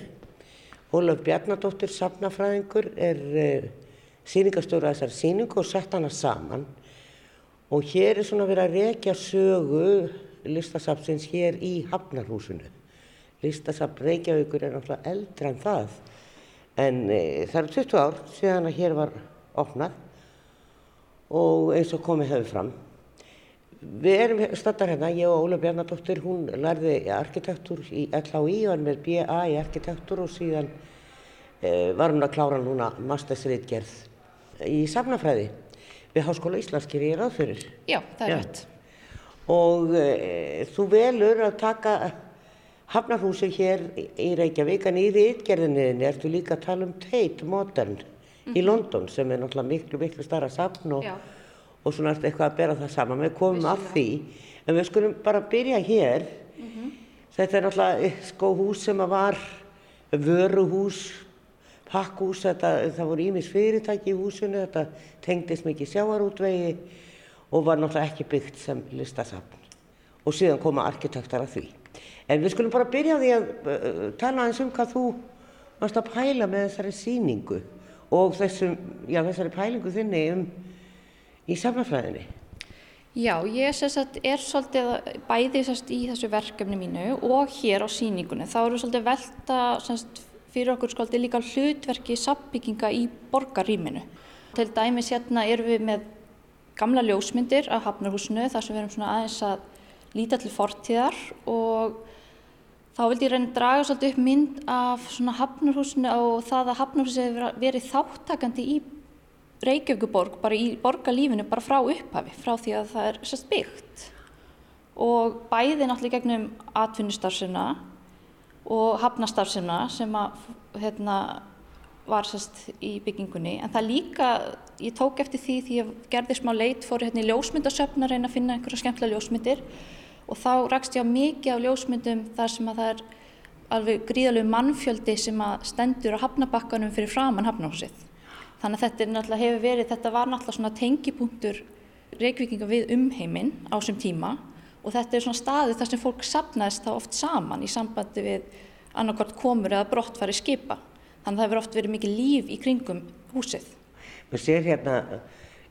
S2: Ólaf Bjarnadóttir, safnafræðingur, er e, sýningarstjóra þessar sýningu og sett hana saman. Og hér er svona verið að rekja sögu listasafnsins hér í Hafnarhúsinu. Listasafn Reykjavíkur er náttúrulega eldra en það. En e, það eru 20 ár síðan að hér var opnað og eins og komið hefur fram. Við erum staddar hérna, ég og Óla Bjarnadóttir, hún lærði arkitektur í LHI og er með BA í arkitektur og síðan e, var hún að klára núna mastersritgerð í safnafræði við Háskóla Íslands gerir ég ráð fyrir.
S5: Já, það er
S2: Já.
S5: rétt.
S2: Og e, þú velur að taka Hafnarhúsi hér í- Reykjavík en í ritgerðinniðinni ertu líka að tala um Tate Modern í London sem er náttúrulega miklu, miklu starra safn og, og svona ertu eitthvað að bera það saman. Við komum að því en við skulum bara byrja hér. Þetta er náttúrulega eh, sko hús sem að var vöruhús, pakkhús, þetta, það voru ímis fyrirtæki í húsinu, þetta tengdist mikið sjáarútvegi og var náttúrulega ekki byggt sem listasafn. Og síðan koma arkitektar að því. En við skulum bara byrja því að uh, tala aðeins um hvað þú varst að pæla með þessari sýningu og þessum, já, þessari pælingu þinni um í safnafræðinni.
S5: Já, ég sagt, er svolítið bæði sem sagt, í þessu verkefni mínu og hér á sýningunni. Þá eru svolítið velta sagt, fyrir okkur svolítið líka hlutverki sabbygginga í borgarrýminu. Til dæmis hérna erum við með gamla ljósmyndir af Hafnarhúsinu þar sem við erum svona aðeins að líta til fortíðar og þá vildi ég reyna að draga svolítið upp mynd af svona Hafnarhúsinu og það að Hafnarhúsinu hefur verið þáttakandi í Reykjavíkuborg, bara í borgarlífinu, bara frá upphafi, frá því að það er sérst byggt. Og bæði náttúrulega gegnum atvinnustarfsina og hafnastarfsina sem að, hérna, var sérst í byggingunni. En það líka, ég tók eftir því því ég gerði smá leit, fór hérna í ljósmyndasöfn að reyna að finna einhverja skemmtilega ljósmyndir og þá rakst ég á mikið af ljósmyndum þar sem að það er alveg gríðalegu mannfjöldi sem að stendur á hafnabakkanum fyrir framann hafnahúsið. Þannig að þetta hefur verið, þetta var náttúrulega svona tengipunktur reykvikinga við umheiminn á þessum tíma og þetta er svona staði þar sem fólk sapnaðist þá oft saman í sambandi við annarkvært komur eða brottfæri skipa. Þannig að það hefur oft verið mikið líf í kringum húsið.
S2: Maður sér hérna,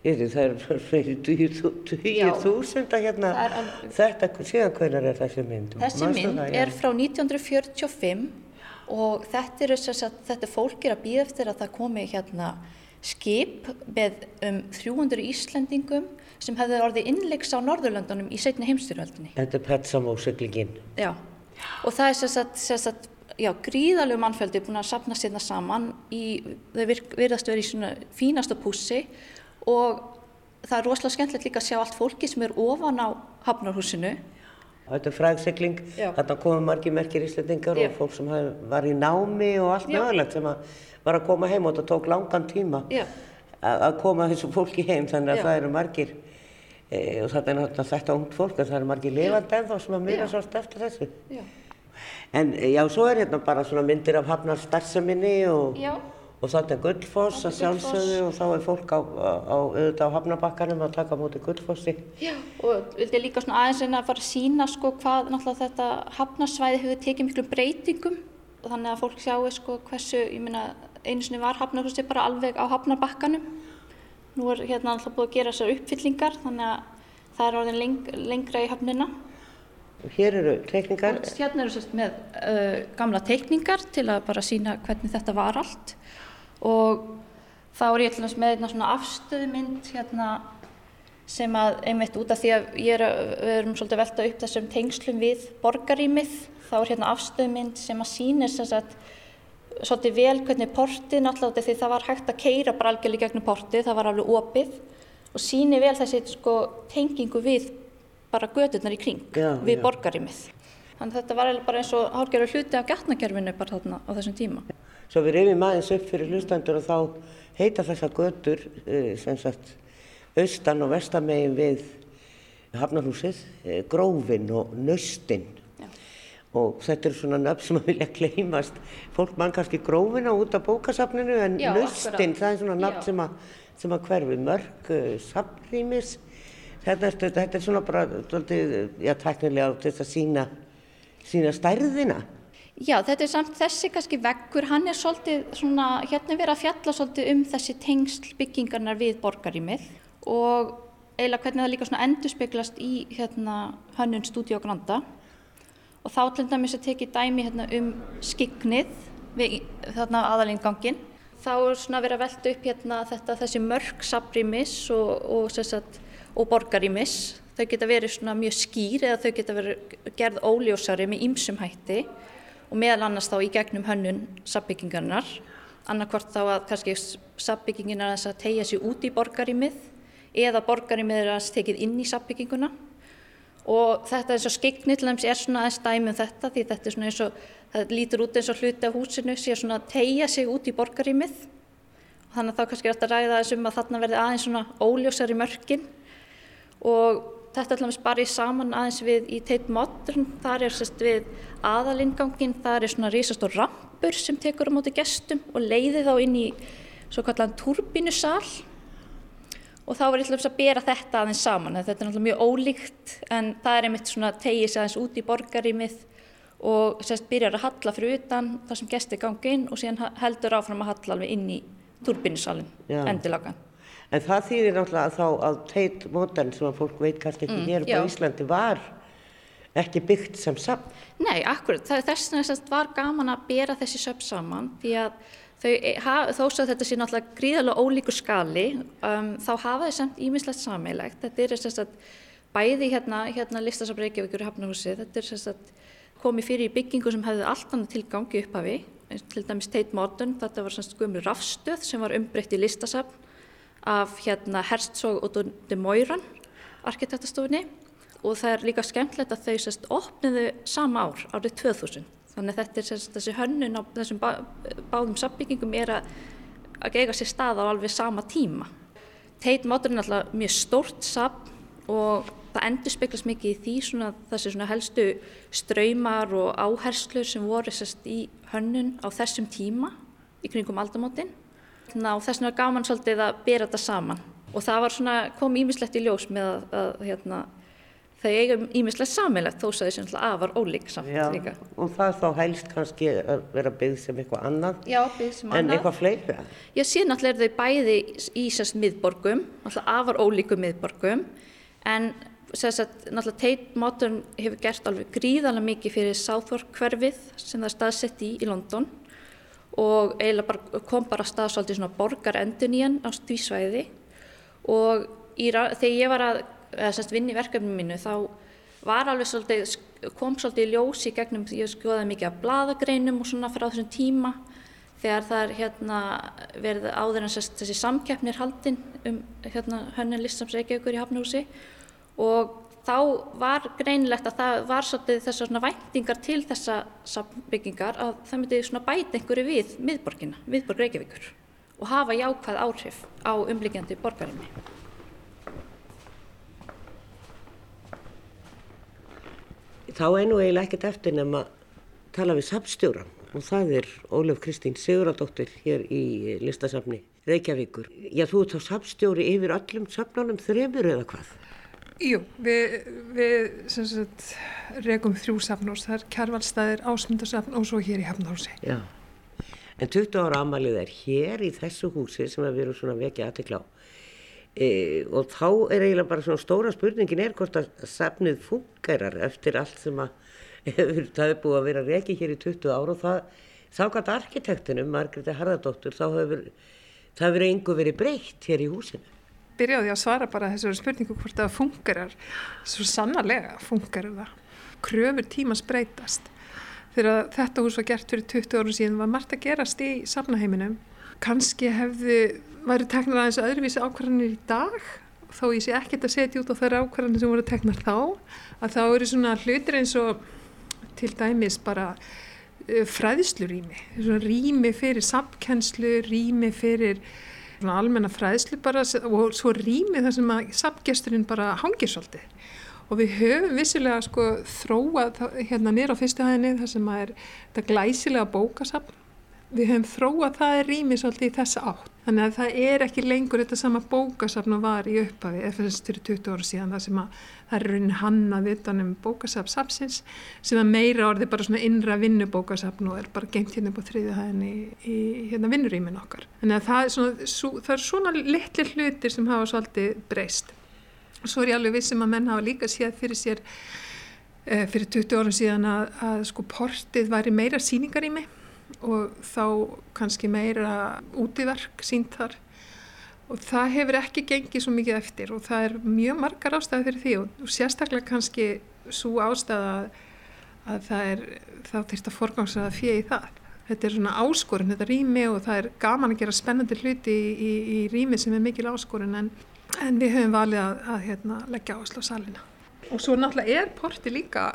S2: ég veit, það er fyrir dugir þúsunda hérna, þetta, síðan hvernig er þessi mynd?
S5: Þessi mynd það, er frá 1945 og þetta er, þetta er fólkir að býða eftir að það komi hérna skip með um 300 Íslandingum sem hefði orðið innleiks á Norðurlandunum í setni heimstyrjöldinni.
S2: Þetta er Petsamósiklingin.
S5: Já, og það er sérstaklega já, gríðalegu mannfjöldi búin að sapna sérna saman í, þau virðast verið í svona fínasta pússi og það er rosalega skemmtilegt líka að sjá allt fólki sem er ofan á hafnarhúsinu.
S2: Þetta er fræðsegling, þarna komum margi merkir íslendingar já. og fólk sem var í námi og allt mögulegt sem var að koma heim og þetta tók langan tíma að koma þessu fólki heim þannig að já. það eru margir e, og þetta er náttúrulega þetta ungt fólk en það eru margir lifandi ennþá sem að myrja svolítið eftir þessu. Já. En já, svo er hérna bara svona myndir af hafnar starfseminni og, og þetta er Guldfoss að sjálfsögðu og þá er fólk á, á, auðvitað á hafnabakkanum að taka mútið Guldfossi.
S5: Já, og vildi líka svona aðeins reyna að fara að sína sko hvað náttúrulega þetta hafnarsvæði hefur tekið miklu breytingum og þannig að fólk sjáu sko hversu, ég minna, einu sinni var hafnarhúsi bara alveg á hafnabakkanum. Nú er hérna alltaf búið að gera þessar uppfyllingar þannig að það er orðin leng, lengra í hafnina.
S2: Hér eru teikningar.
S5: Hérna eru sérst með uh, gamla teikningar til að bara sína hvernig þetta var allt og þá er ég til dæmis með svona afstöðmynd hérna sem að einmitt út af því að er, við erum svolítið velta upp þessum tengslum við borgarímið þá er hérna afstöðmynd sem að sagt svolítið vel hvernig portið náttúrulega því það var hægt að keira bara algjörlega gegnum portið, það var alveg opið og síni vel þessi sko tengingu við bara gödurnar í kring já, við borgarimið. Þannig að þetta var bara eins og hálfgerður hluti af gætnakerfinu bara þarna á þessum tíma.
S2: Svo við reyfum aðeins upp fyrir hlustandur og þá heita þessar gödur eh, sem sagt austan og vestamegin við Hafnarhúsið, eh, Grófin og Nöstin og þetta er svona nöfn sem að vilja kleimast fólk mann kannski Grófina út af bókasafninu en Já, Nöstin það er svona nöfn sem sem að hverfi. Mörg uh, safnrýmis. Þetta er, þetta er svona bara já, tæknilega til að sína, sína stærðina.
S5: Já, þetta er samt þessi kannski veggur, hann er svolítið svona, hérna verið að fjalla svolítið um þessi tengsl byggingarnar við borgarímið og eiginlega hvernig það líka svona endurspeglast í hérna hönnun Studio Granda og þá til dæmis að teki dæmi hérna um skignið við þarna aðalingangin. Þá er svona verið að velta upp hérna þetta þessi mörg sabrimis og, og sérstaklega og borgarímis. Þau geta verið svona mjög skýr eða þau geta verið gerð óljósari með ýmsum hætti og meðal annars þá í gegnum hönnun sabbyggingarnar. Annarkvort þá að kannski sabbyggingin er að tegja sér út í borgarímið eða borgarímið er að tekið inn í sabbygginguna. Og þetta eins og skikni til dæmis er svona aðeins dæmi um þetta því þetta er svona eins og, það lítur út eins og hluti af húsinu sé svona að tegja sig út í borgarímið. Þannig að þá kannski er þetta að ræða þessum að þarna verði aðeins svona og þetta er bara í saman aðeins við í Tate Modern, þar er sérst við aðalingangin, þar er svona rísastór rampur sem tekur á móti gestum og leiði þá inn í svo kallan turbínusal og þá var ég alltaf að bera þetta aðeins saman, þetta er náttúrulega mjög ólíkt en það er einmitt svona tegið sér aðeins út í borgarímið og sérst byrjar að halla fyrir utan þar sem gesti gangi inn og síðan heldur áfram að halla alveg inn í turbinusalinn, endilagan.
S2: En það þýðir náttúrulega þá að teit mótan sem að fólk veit kannski ekki mm, hér á Íslandi var ekki byggt sem samt.
S5: Nei, akkurat. Þess vegna var gaman að bera þessi söp saman því að þau, e, þó að þetta sé náttúrulega gríðarlega ólíkur skali, um, þá hafa þau samt ímislegt sammeilegt. Þetta er þess að bæði hérna, hérna listasabreikjavíkur í Hafnahúsi, þetta er þess að komið fyrir í byggingu sem hefði allt annað tilgangi upphafi, til dæmis Tate Modern, þetta var svona skumlu rafstöð sem var umbreytt í listasafn af hérna Herzog og de Moiran arkitektastofunni og það er líka skemmtilegt að þau sérst opniðu sama ár, árið 2000 þannig að þetta er sérst þessi hönnun á þessum bá, báðum sambyggingum er að, að eiga sér stað á alveg sama tíma. Tate Modern er alltaf mjög stórt sapn og það endur speklast mikið í því svona þessi svona helstu ströymar og áherslur sem voru sérst í hönnun á þessum tíma í kringum aldamótin hérna, og þess vegna er gaman svolítið að bera þetta saman. og það var svona, kom ímislegt í ljós með að, að hérna, þau eigum ímislegt sammeilegt þó að þau sem afar ólík samt
S2: Já,
S5: líka.
S2: og það þá helst kannski að vera byggð sem eitthvað annað
S5: Já, sem
S2: en
S5: annað.
S2: eitthvað fleira.
S5: Já, síðan náttúrulega eru þau bæði í sérst miðborgum, afar ólíkum miðborgum, en sérst náttúrulega Tate Modern hefur gert alveg gríðarlega mikið fyrir Southwark hverfið sem það er staðsett í í London og eiginlega bara, kom bara að stað svolítið svona borgarendun í hann á stvísvæði og í, þegar ég var að vinna í verkefninu mínu þá var alveg svolítið, kom svolítið í ljós í gegnum, ég skoðaði mikið af bladagreinum og svona frá þessum tíma þegar það er hérna verið áður en sérst, þessi samkeppni er haldin um hérna hönnun listams Reykjavíkur í Hafnhúsi og þá var greinilegt að það var svolítið þessar svona væntingar til þessa sambyggingar að það myndi svona bæta einhverju við miðborgina, miðborg Reykjavíkur og hafa jákvæð áhrif á umlíkjandi borgarinni.
S2: Þá nú eiginlega ekkert eftir nema að tala við safnstjóran og það er Ólaf Kristín Siguradóttir hér í listasafni Reykjavíkur. Já, þú ert þá safnstjóri yfir öllum safnunum þremur eða hvað?
S1: Jú, við, við regum þrjú safnhús, það er Kjærvalstaðir, Ásmundarsafn og svo hér í Hafnhúsi.
S2: Já. En 20 ára amalið er hér í þessu húsi sem við erum svona vekja aðtekla á. E, og þá er eiginlega bara svona stóra spurningin er hvort að safnið fungerar eftir allt sem að það er búið að vera reki hér í 20 ára og það, þá gæti arkitektunum, Margréti Harðardóttur, þá hefur, það hefur einhver verið breytt hér í húsinu.
S1: Byrjaði að svara bara þessari spurningu hvort það fungerar, svo sannarlega fungerar það. Kröfur tímas breytast. Þegar þetta hús var gert fyrir 20 árum síðan var margt að gerast í safnaheiminum. Kanski hefði, væri teknar aðeins öðruvísi ákvarðanir í dag, þó ég sé ekkert að setja út á þær ákvarðanir sem voru teknar þá, að þá eru svona hlutir eins og til dæmis bara uh, fræðslurými, rými fyrir samkennslu, rými fyrir almenna fræðslu bara og svo rými þar sem að samgesturinn bara hangir svolítið. Og við höfum vissilega sko þróað hérna nýra á fyrstu hæðinni þar sem að er þetta glæsilega bókasafn við höfum þróað það er rými svolítið í þessa átt. Þannig að það er ekki lengur þetta sama bókasafn og var í upphafi eftir fyrir 20 ára síðan það sem að það er raunin hannað utan um bókasafn safnsins sem að meira orði bara svona innra vinnubókasafn og er bara geimt hérna upp á þriðju hæðinni í, í hérna vinnurýmin okkar. Þannig að það er svona, svo, það er svona litli hlutir sem hafa svolítið breyst. Svo er ég alveg vissum að menn hafa líka séð fyrir sér eh, fyrir 20 árum síðan að, að sko portið væri meira síningarými og þá kannski meira útiverk sínt þar. Og það hefur ekki gengið svo mikið eftir og það er mjög margar ástæði fyrir því og, og sérstaklega kannski svo ástæða að, að það er þá þurft að forgangsraða í það. Þetta er svona áskorun, þetta rými og það er gaman að gera spennandi hluti í, í, í rými sem er mikil áskorun en, en við höfum valið að, að hérna, leggja áherslu á salina. Og svo náttúrulega er porti líka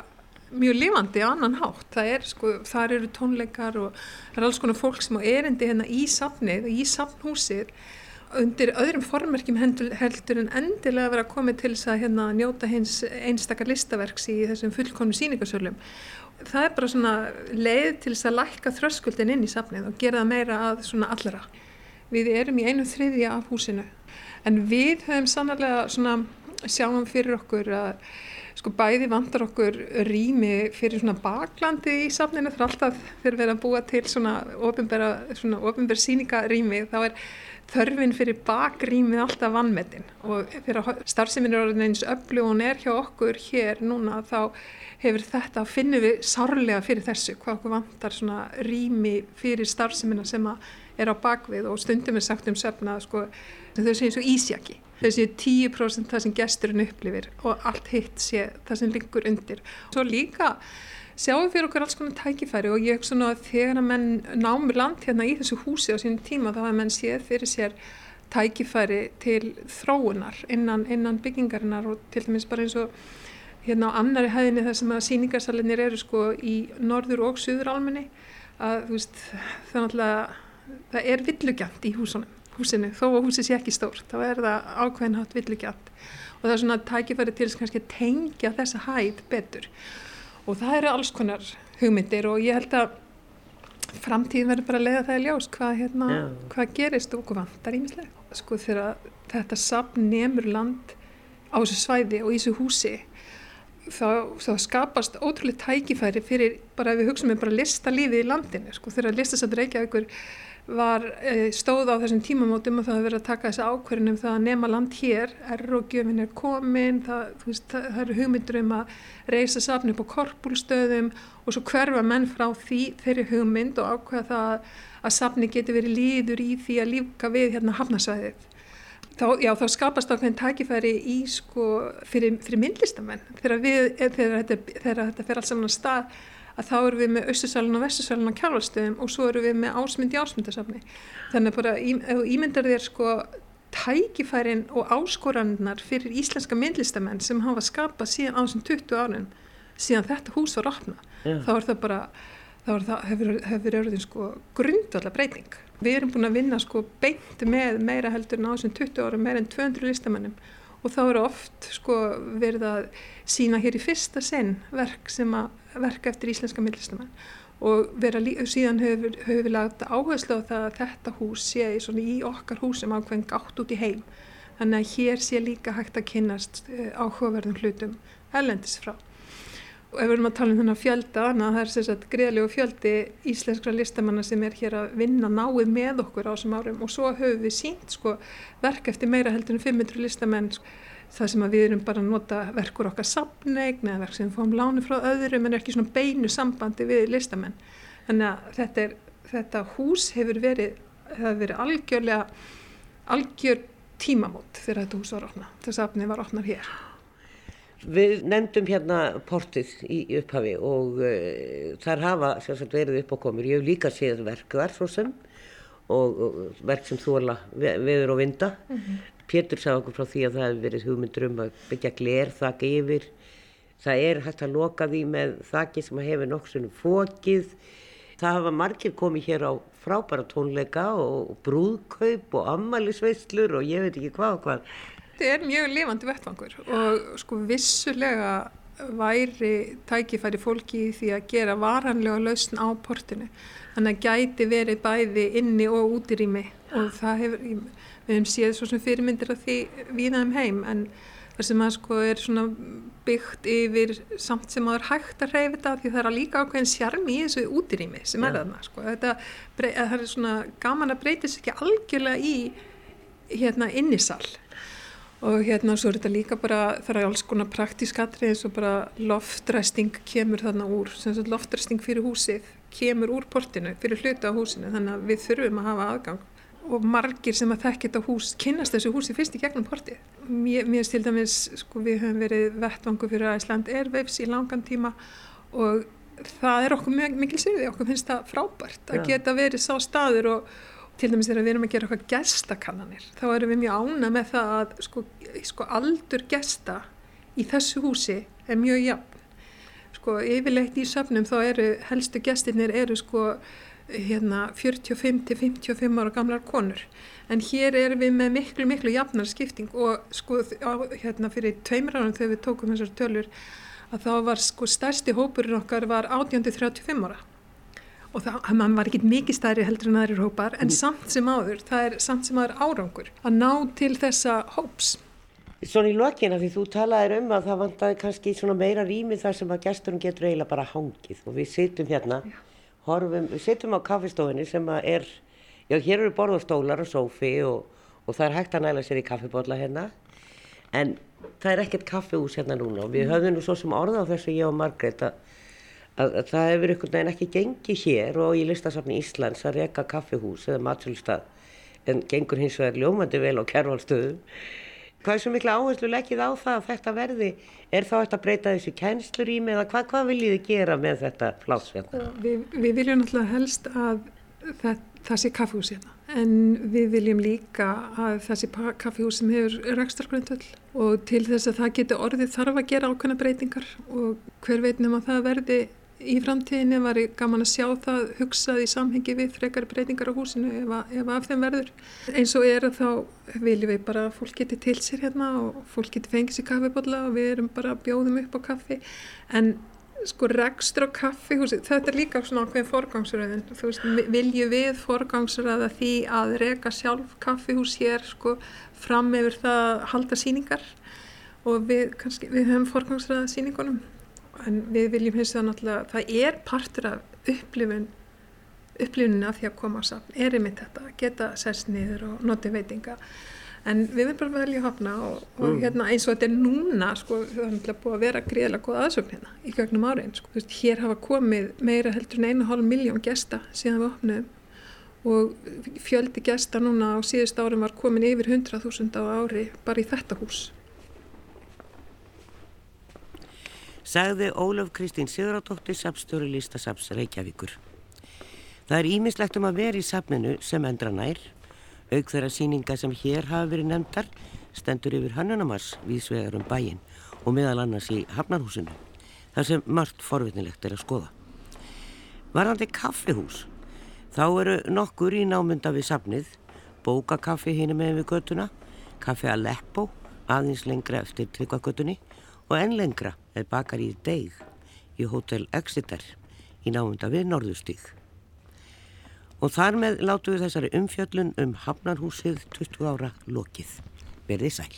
S1: mjög lifandi á annan hátt. Það er sko, þar eru tónleikar og það er alls konar fólk sem á erindi hérna í safnið, í safnhúsið undir öðrum formerkjum heldur, en endilega að vera komið til þess að hérna njóta hins einstakar listaverks í þessum fullkomnu síningasölum. Það er bara svona leið til þess að lækka þröskuldin inn í safnið og gera það meira að svona allra. Við erum í einu þriðja af húsinu en við höfum sannlega svona sjáum fyrir okkur að sko bæði vantar okkur rými fyrir svona baklandi í safninu. Þar alltaf fyrir verið að búa til svona ofinbæra, ofinbæra síningarými þá er þörfin fyrir bakrýmið alltaf vannmetin og fyrir starfseminn er orðin eins öllu og hún er hjá okkur hér núna þá hefur þetta að finna við sárlega fyrir þessu hvað okkur vantar svona rými fyrir starfseminna sem að er á bakvið. Og stundum er sagt um söfna sko, þau séu svo ísjaki þau séu 10% það sem gesturinn upplifir og allt hitt sé það sem liggur undir. Svo líka sjáum við fyrir okkur alls konar tækifæri og ég svona að þegar að menn námi land hérna í þessu húsi á sínum tíma þá að menn séð fyrir sér tækifæri til þróunar innan, innan byggingarinnar og til dæmis bara eins og hérna á annari hæðinni þar sem að síningarsalinir eru sko í norður og suður almenni að þú veist það er villugjant í húsunum húsinu, þó að húsi sé ekki stórt, þá er það ákveðinhátt villugjant og það er svona tækifæri til að tengja þessa hæð betur. Og það eru alls konar hugmyndir og ég held að framtíðin verður bara að leiða það í ljós hvað, hérna,
S2: Já.
S1: hvað gerist og hvað vantar ímislega sko þegar þetta safn nemur land á þessu svæði og í þessu húsi þá, þá skapast ótrúlega tækifæri fyrir bara ef við hugsaum við bara listalífið í landinu sko þegar listasafn Reykjavíkur var e, stóð á þessum tímamótum og það hefur verið að taka þessi ákverðin um það að nema land hér, errogjöfin er komin, það, veist, það, það eru hugmyndur um að reysa safn upp á korpúlstöðum og svo hverfa menn frá því þeirri hugmynd og ákveða það að safni geti verið líður í því að lífka við hérna hafnasvæðið. Þá, já, þá skapast ákveðin tækifæri í sko fyrir, fyrir myndlistamenn þegar, við, þegar, þetta, þetta fer alls saman að stað að þá erum við með Östursalun og Vestursalun á kjálfarstöðum og svo erum við með ásmynd í ásmyndasafni. Þannig bara ímyndar þér sko tækifærin og áskorannar fyrir íslenska myndlistamenn sem hafa skapað síðan á þessum 20 árun síðan þetta hús var opna
S2: Já.
S1: þá er það bara þá það, hefur, hefur orðin sko grundvallar breyting. Við erum búin að vinna sko beint með meira heldur en á þessum 20 árum, meira en 200 listamannum og þá eru oft sko verið að sína hér í fyrsta sinn verk sem að verka eftir íslenska myndlistamann. Og síðan höfum höf við lagt áherslu á það að þetta hús sé í, okkar húsum ákveðin gátt út í heim. Þannig að hér sé líka hægt að kynnast uh, áhugaverðum hlutum ellendis frá og ef við erum að tala um þennan fjölda þannig að það er sérstaklega greiðlegu fjöldi íslenskra listamanna sem er hér að vinna náið með okkur á þessum árum. Og svo höfum við sínt sko verk eftir meira heldur en 500 listamenn sko, það sem við erum bara að nota verkur okkar sapneign eða verk sem við fáum lánu frá öðrum en er ekki svona beinu sambandi við listamenn. Þannig að þetta, er, þetta hús hefur verið, verið algjörlega algjör tímamót þegar þetta hús var opna, þetta sapni var opnar hér
S2: Við nefndum hérna portið í upphafi og uh, þar hafa sagt, verið upp á komur. Ég hef líka séð verk þar svo sem og, og verk sem þóla veður og vinda. Pétur sagði okkur frá því að það hefur verið hugmyndur um að byggja gler þakka yfir. Það er hægt að loka því með þakki sem hefur nokksunum fókið. Það hafa margir komið hér á frábæra tónleika og brúðkaup og ammælisveislur og ég veit ekki hvað og hvað.
S1: Þetta er mjög lifandi vettfangur og sko vissulega væri tækifæri fólki í því að gera varanlega lausn á portinu. Þannig að gæti verið bæði inni og út í rými og það hefur, við hefum séð svo sem fyrirmyndir af því víða um heim en það sem að sko er svona byggt yfir samt sem að það er hægt að reyfa þetta því það er líka ákveðin sjarmi í þessu út í rými sem er þarna sko. Þetta, það er svona gaman að breytist ekki algjörlega í hérna innisal og hérna svo er þetta líka bara það er alls konar praktísk atrið eins og bara loftræsting kemur þarna úr loftræsting fyrir húsið kemur úr portinu fyrir hluta á húsinu þannig að við þurfum að hafa aðgang. Og margir sem að þekka þetta hús kynast þessu húsi fyrst í gegnum portið. Mér, mér til dæmis, sko við höfum verið vettvangu fyrir Æsland Airwaves í langan tíma og það er okkur mjög mikil sýði, okkur finnst það frábært að geta verið sá staður og til dæmis þegar við erum að gera eitthvað gestakannanir þá erum við mjög ána með það að sko, sko aldur gesta í þessu húsi er mjög jafn. Sko yfirleitt í söfnum þá eru helstu gestirnir eru sko hérna 45 til 55 ára gamlar konur. En hér erum við með miklu miklu jafnar skipting og sko hérna fyrir tveimur árum þegar við tókum þessar tölur að þá var sko stærsti hópurinn okkar var 18-35 ára og það, hann var ekki mikið stærri heldur en aðrir hópar en samt sem áður, það er samt sem áður árangur að ná til þessa hóps.
S2: Svona í lokina því þú talaðir um að það vantaði kannski svona meira rými þar sem að gesturum getur eiginlega bara hangið. Og við sittum hérna, horfum, við sittum á kaffistofinni sem að er, já hér eru borð og sófi og, og það er hægt að næla sér í kaffibólla hérna. En það er ekkert kaffihús hérna núna og við höfðum nú svo sem orða á þessu ég og Margrét að, að, að það hefur einhvern veginn ekki gengið hér og í listasafni Íslands að reka kaffihús eða matsölustad en gengur hins vegar ljómandi vel á kervalstöðum Hvað er svo mikla áherslu leggið á það að þetta verði? Er þá eftir að breyta þessu kennslurými eða hvað, hvað viljið þið gera með þetta pláss hérna?
S1: Við, við viljum náttúrulega helst að það, það sé kaffihús hérna en við viljum líka að það sé kaffihús sem hefur rekstargrundvöld og til þess að það geti orðið þarf að gera ákveðna breytingar og hver veit nema það verði í framtíðinni var gaman að sjá það hugsað í samhengi við frekar breytingar á húsinu ef, að, ef af þeim verður. Eins og er þá viljum við bara að fólk geti til sér hérna og fólk geti fengið sér kaffibólla og við erum bara að bjóðum upp á kaffi. En sko rekstur á kaffihúsi, þetta er líka svona ákveðin forgangsröðin, þú veist, viljum við forgangsröða því að reka sjálf kaffihús hér sko fram yfir það að halda síningar og við kannski, við höfum forgangsröða síningunum en við viljum hins vegar náttúrulega, það er partur af upplifun upplifunina því að koma safn, er einmitt þetta, geta sest niður og noti veitinga en við erum bara velja að hafna og, og mm. hérna, eins og þetta er núna sko, það er búið að vera greiðlega góð aðsögn hérna í gögnum áriðin sko. Veist, hér hafa komið meira heldur en einu hálf miljón gesta síðan við opnum og fjöldi gesta núna á síðust árum var komin yfir 100.000 á ári bara í þetta hús
S2: Sagði Ólaf Kristín Sigurðardóttir sapstjóri Lístasaps Reykjavíkur. Það er ímislegt um að vera í sapninu sem endra nær. Auk þeirra síninga sem hér hafa verið nefndar stendur yfir Hannunamars viðsvegar um bæin og meðal annars í Hafnarhúsinu, þar sem margt forvitnilegt er að skoða. Varðandi kaffihús, þá eru nokkur í námynda við safnið, bókakaffi hínum með við göttuna, kaffi Aleppo, aðeins lengra eftir tryggvagötunni og enn lengra eða bakar í deg í Hotel Exeter í námunda við Norðustík. Og þar með látu við þessari umfjöllun um Hafnarhúsið 20 ára lokið. Verðið sæl.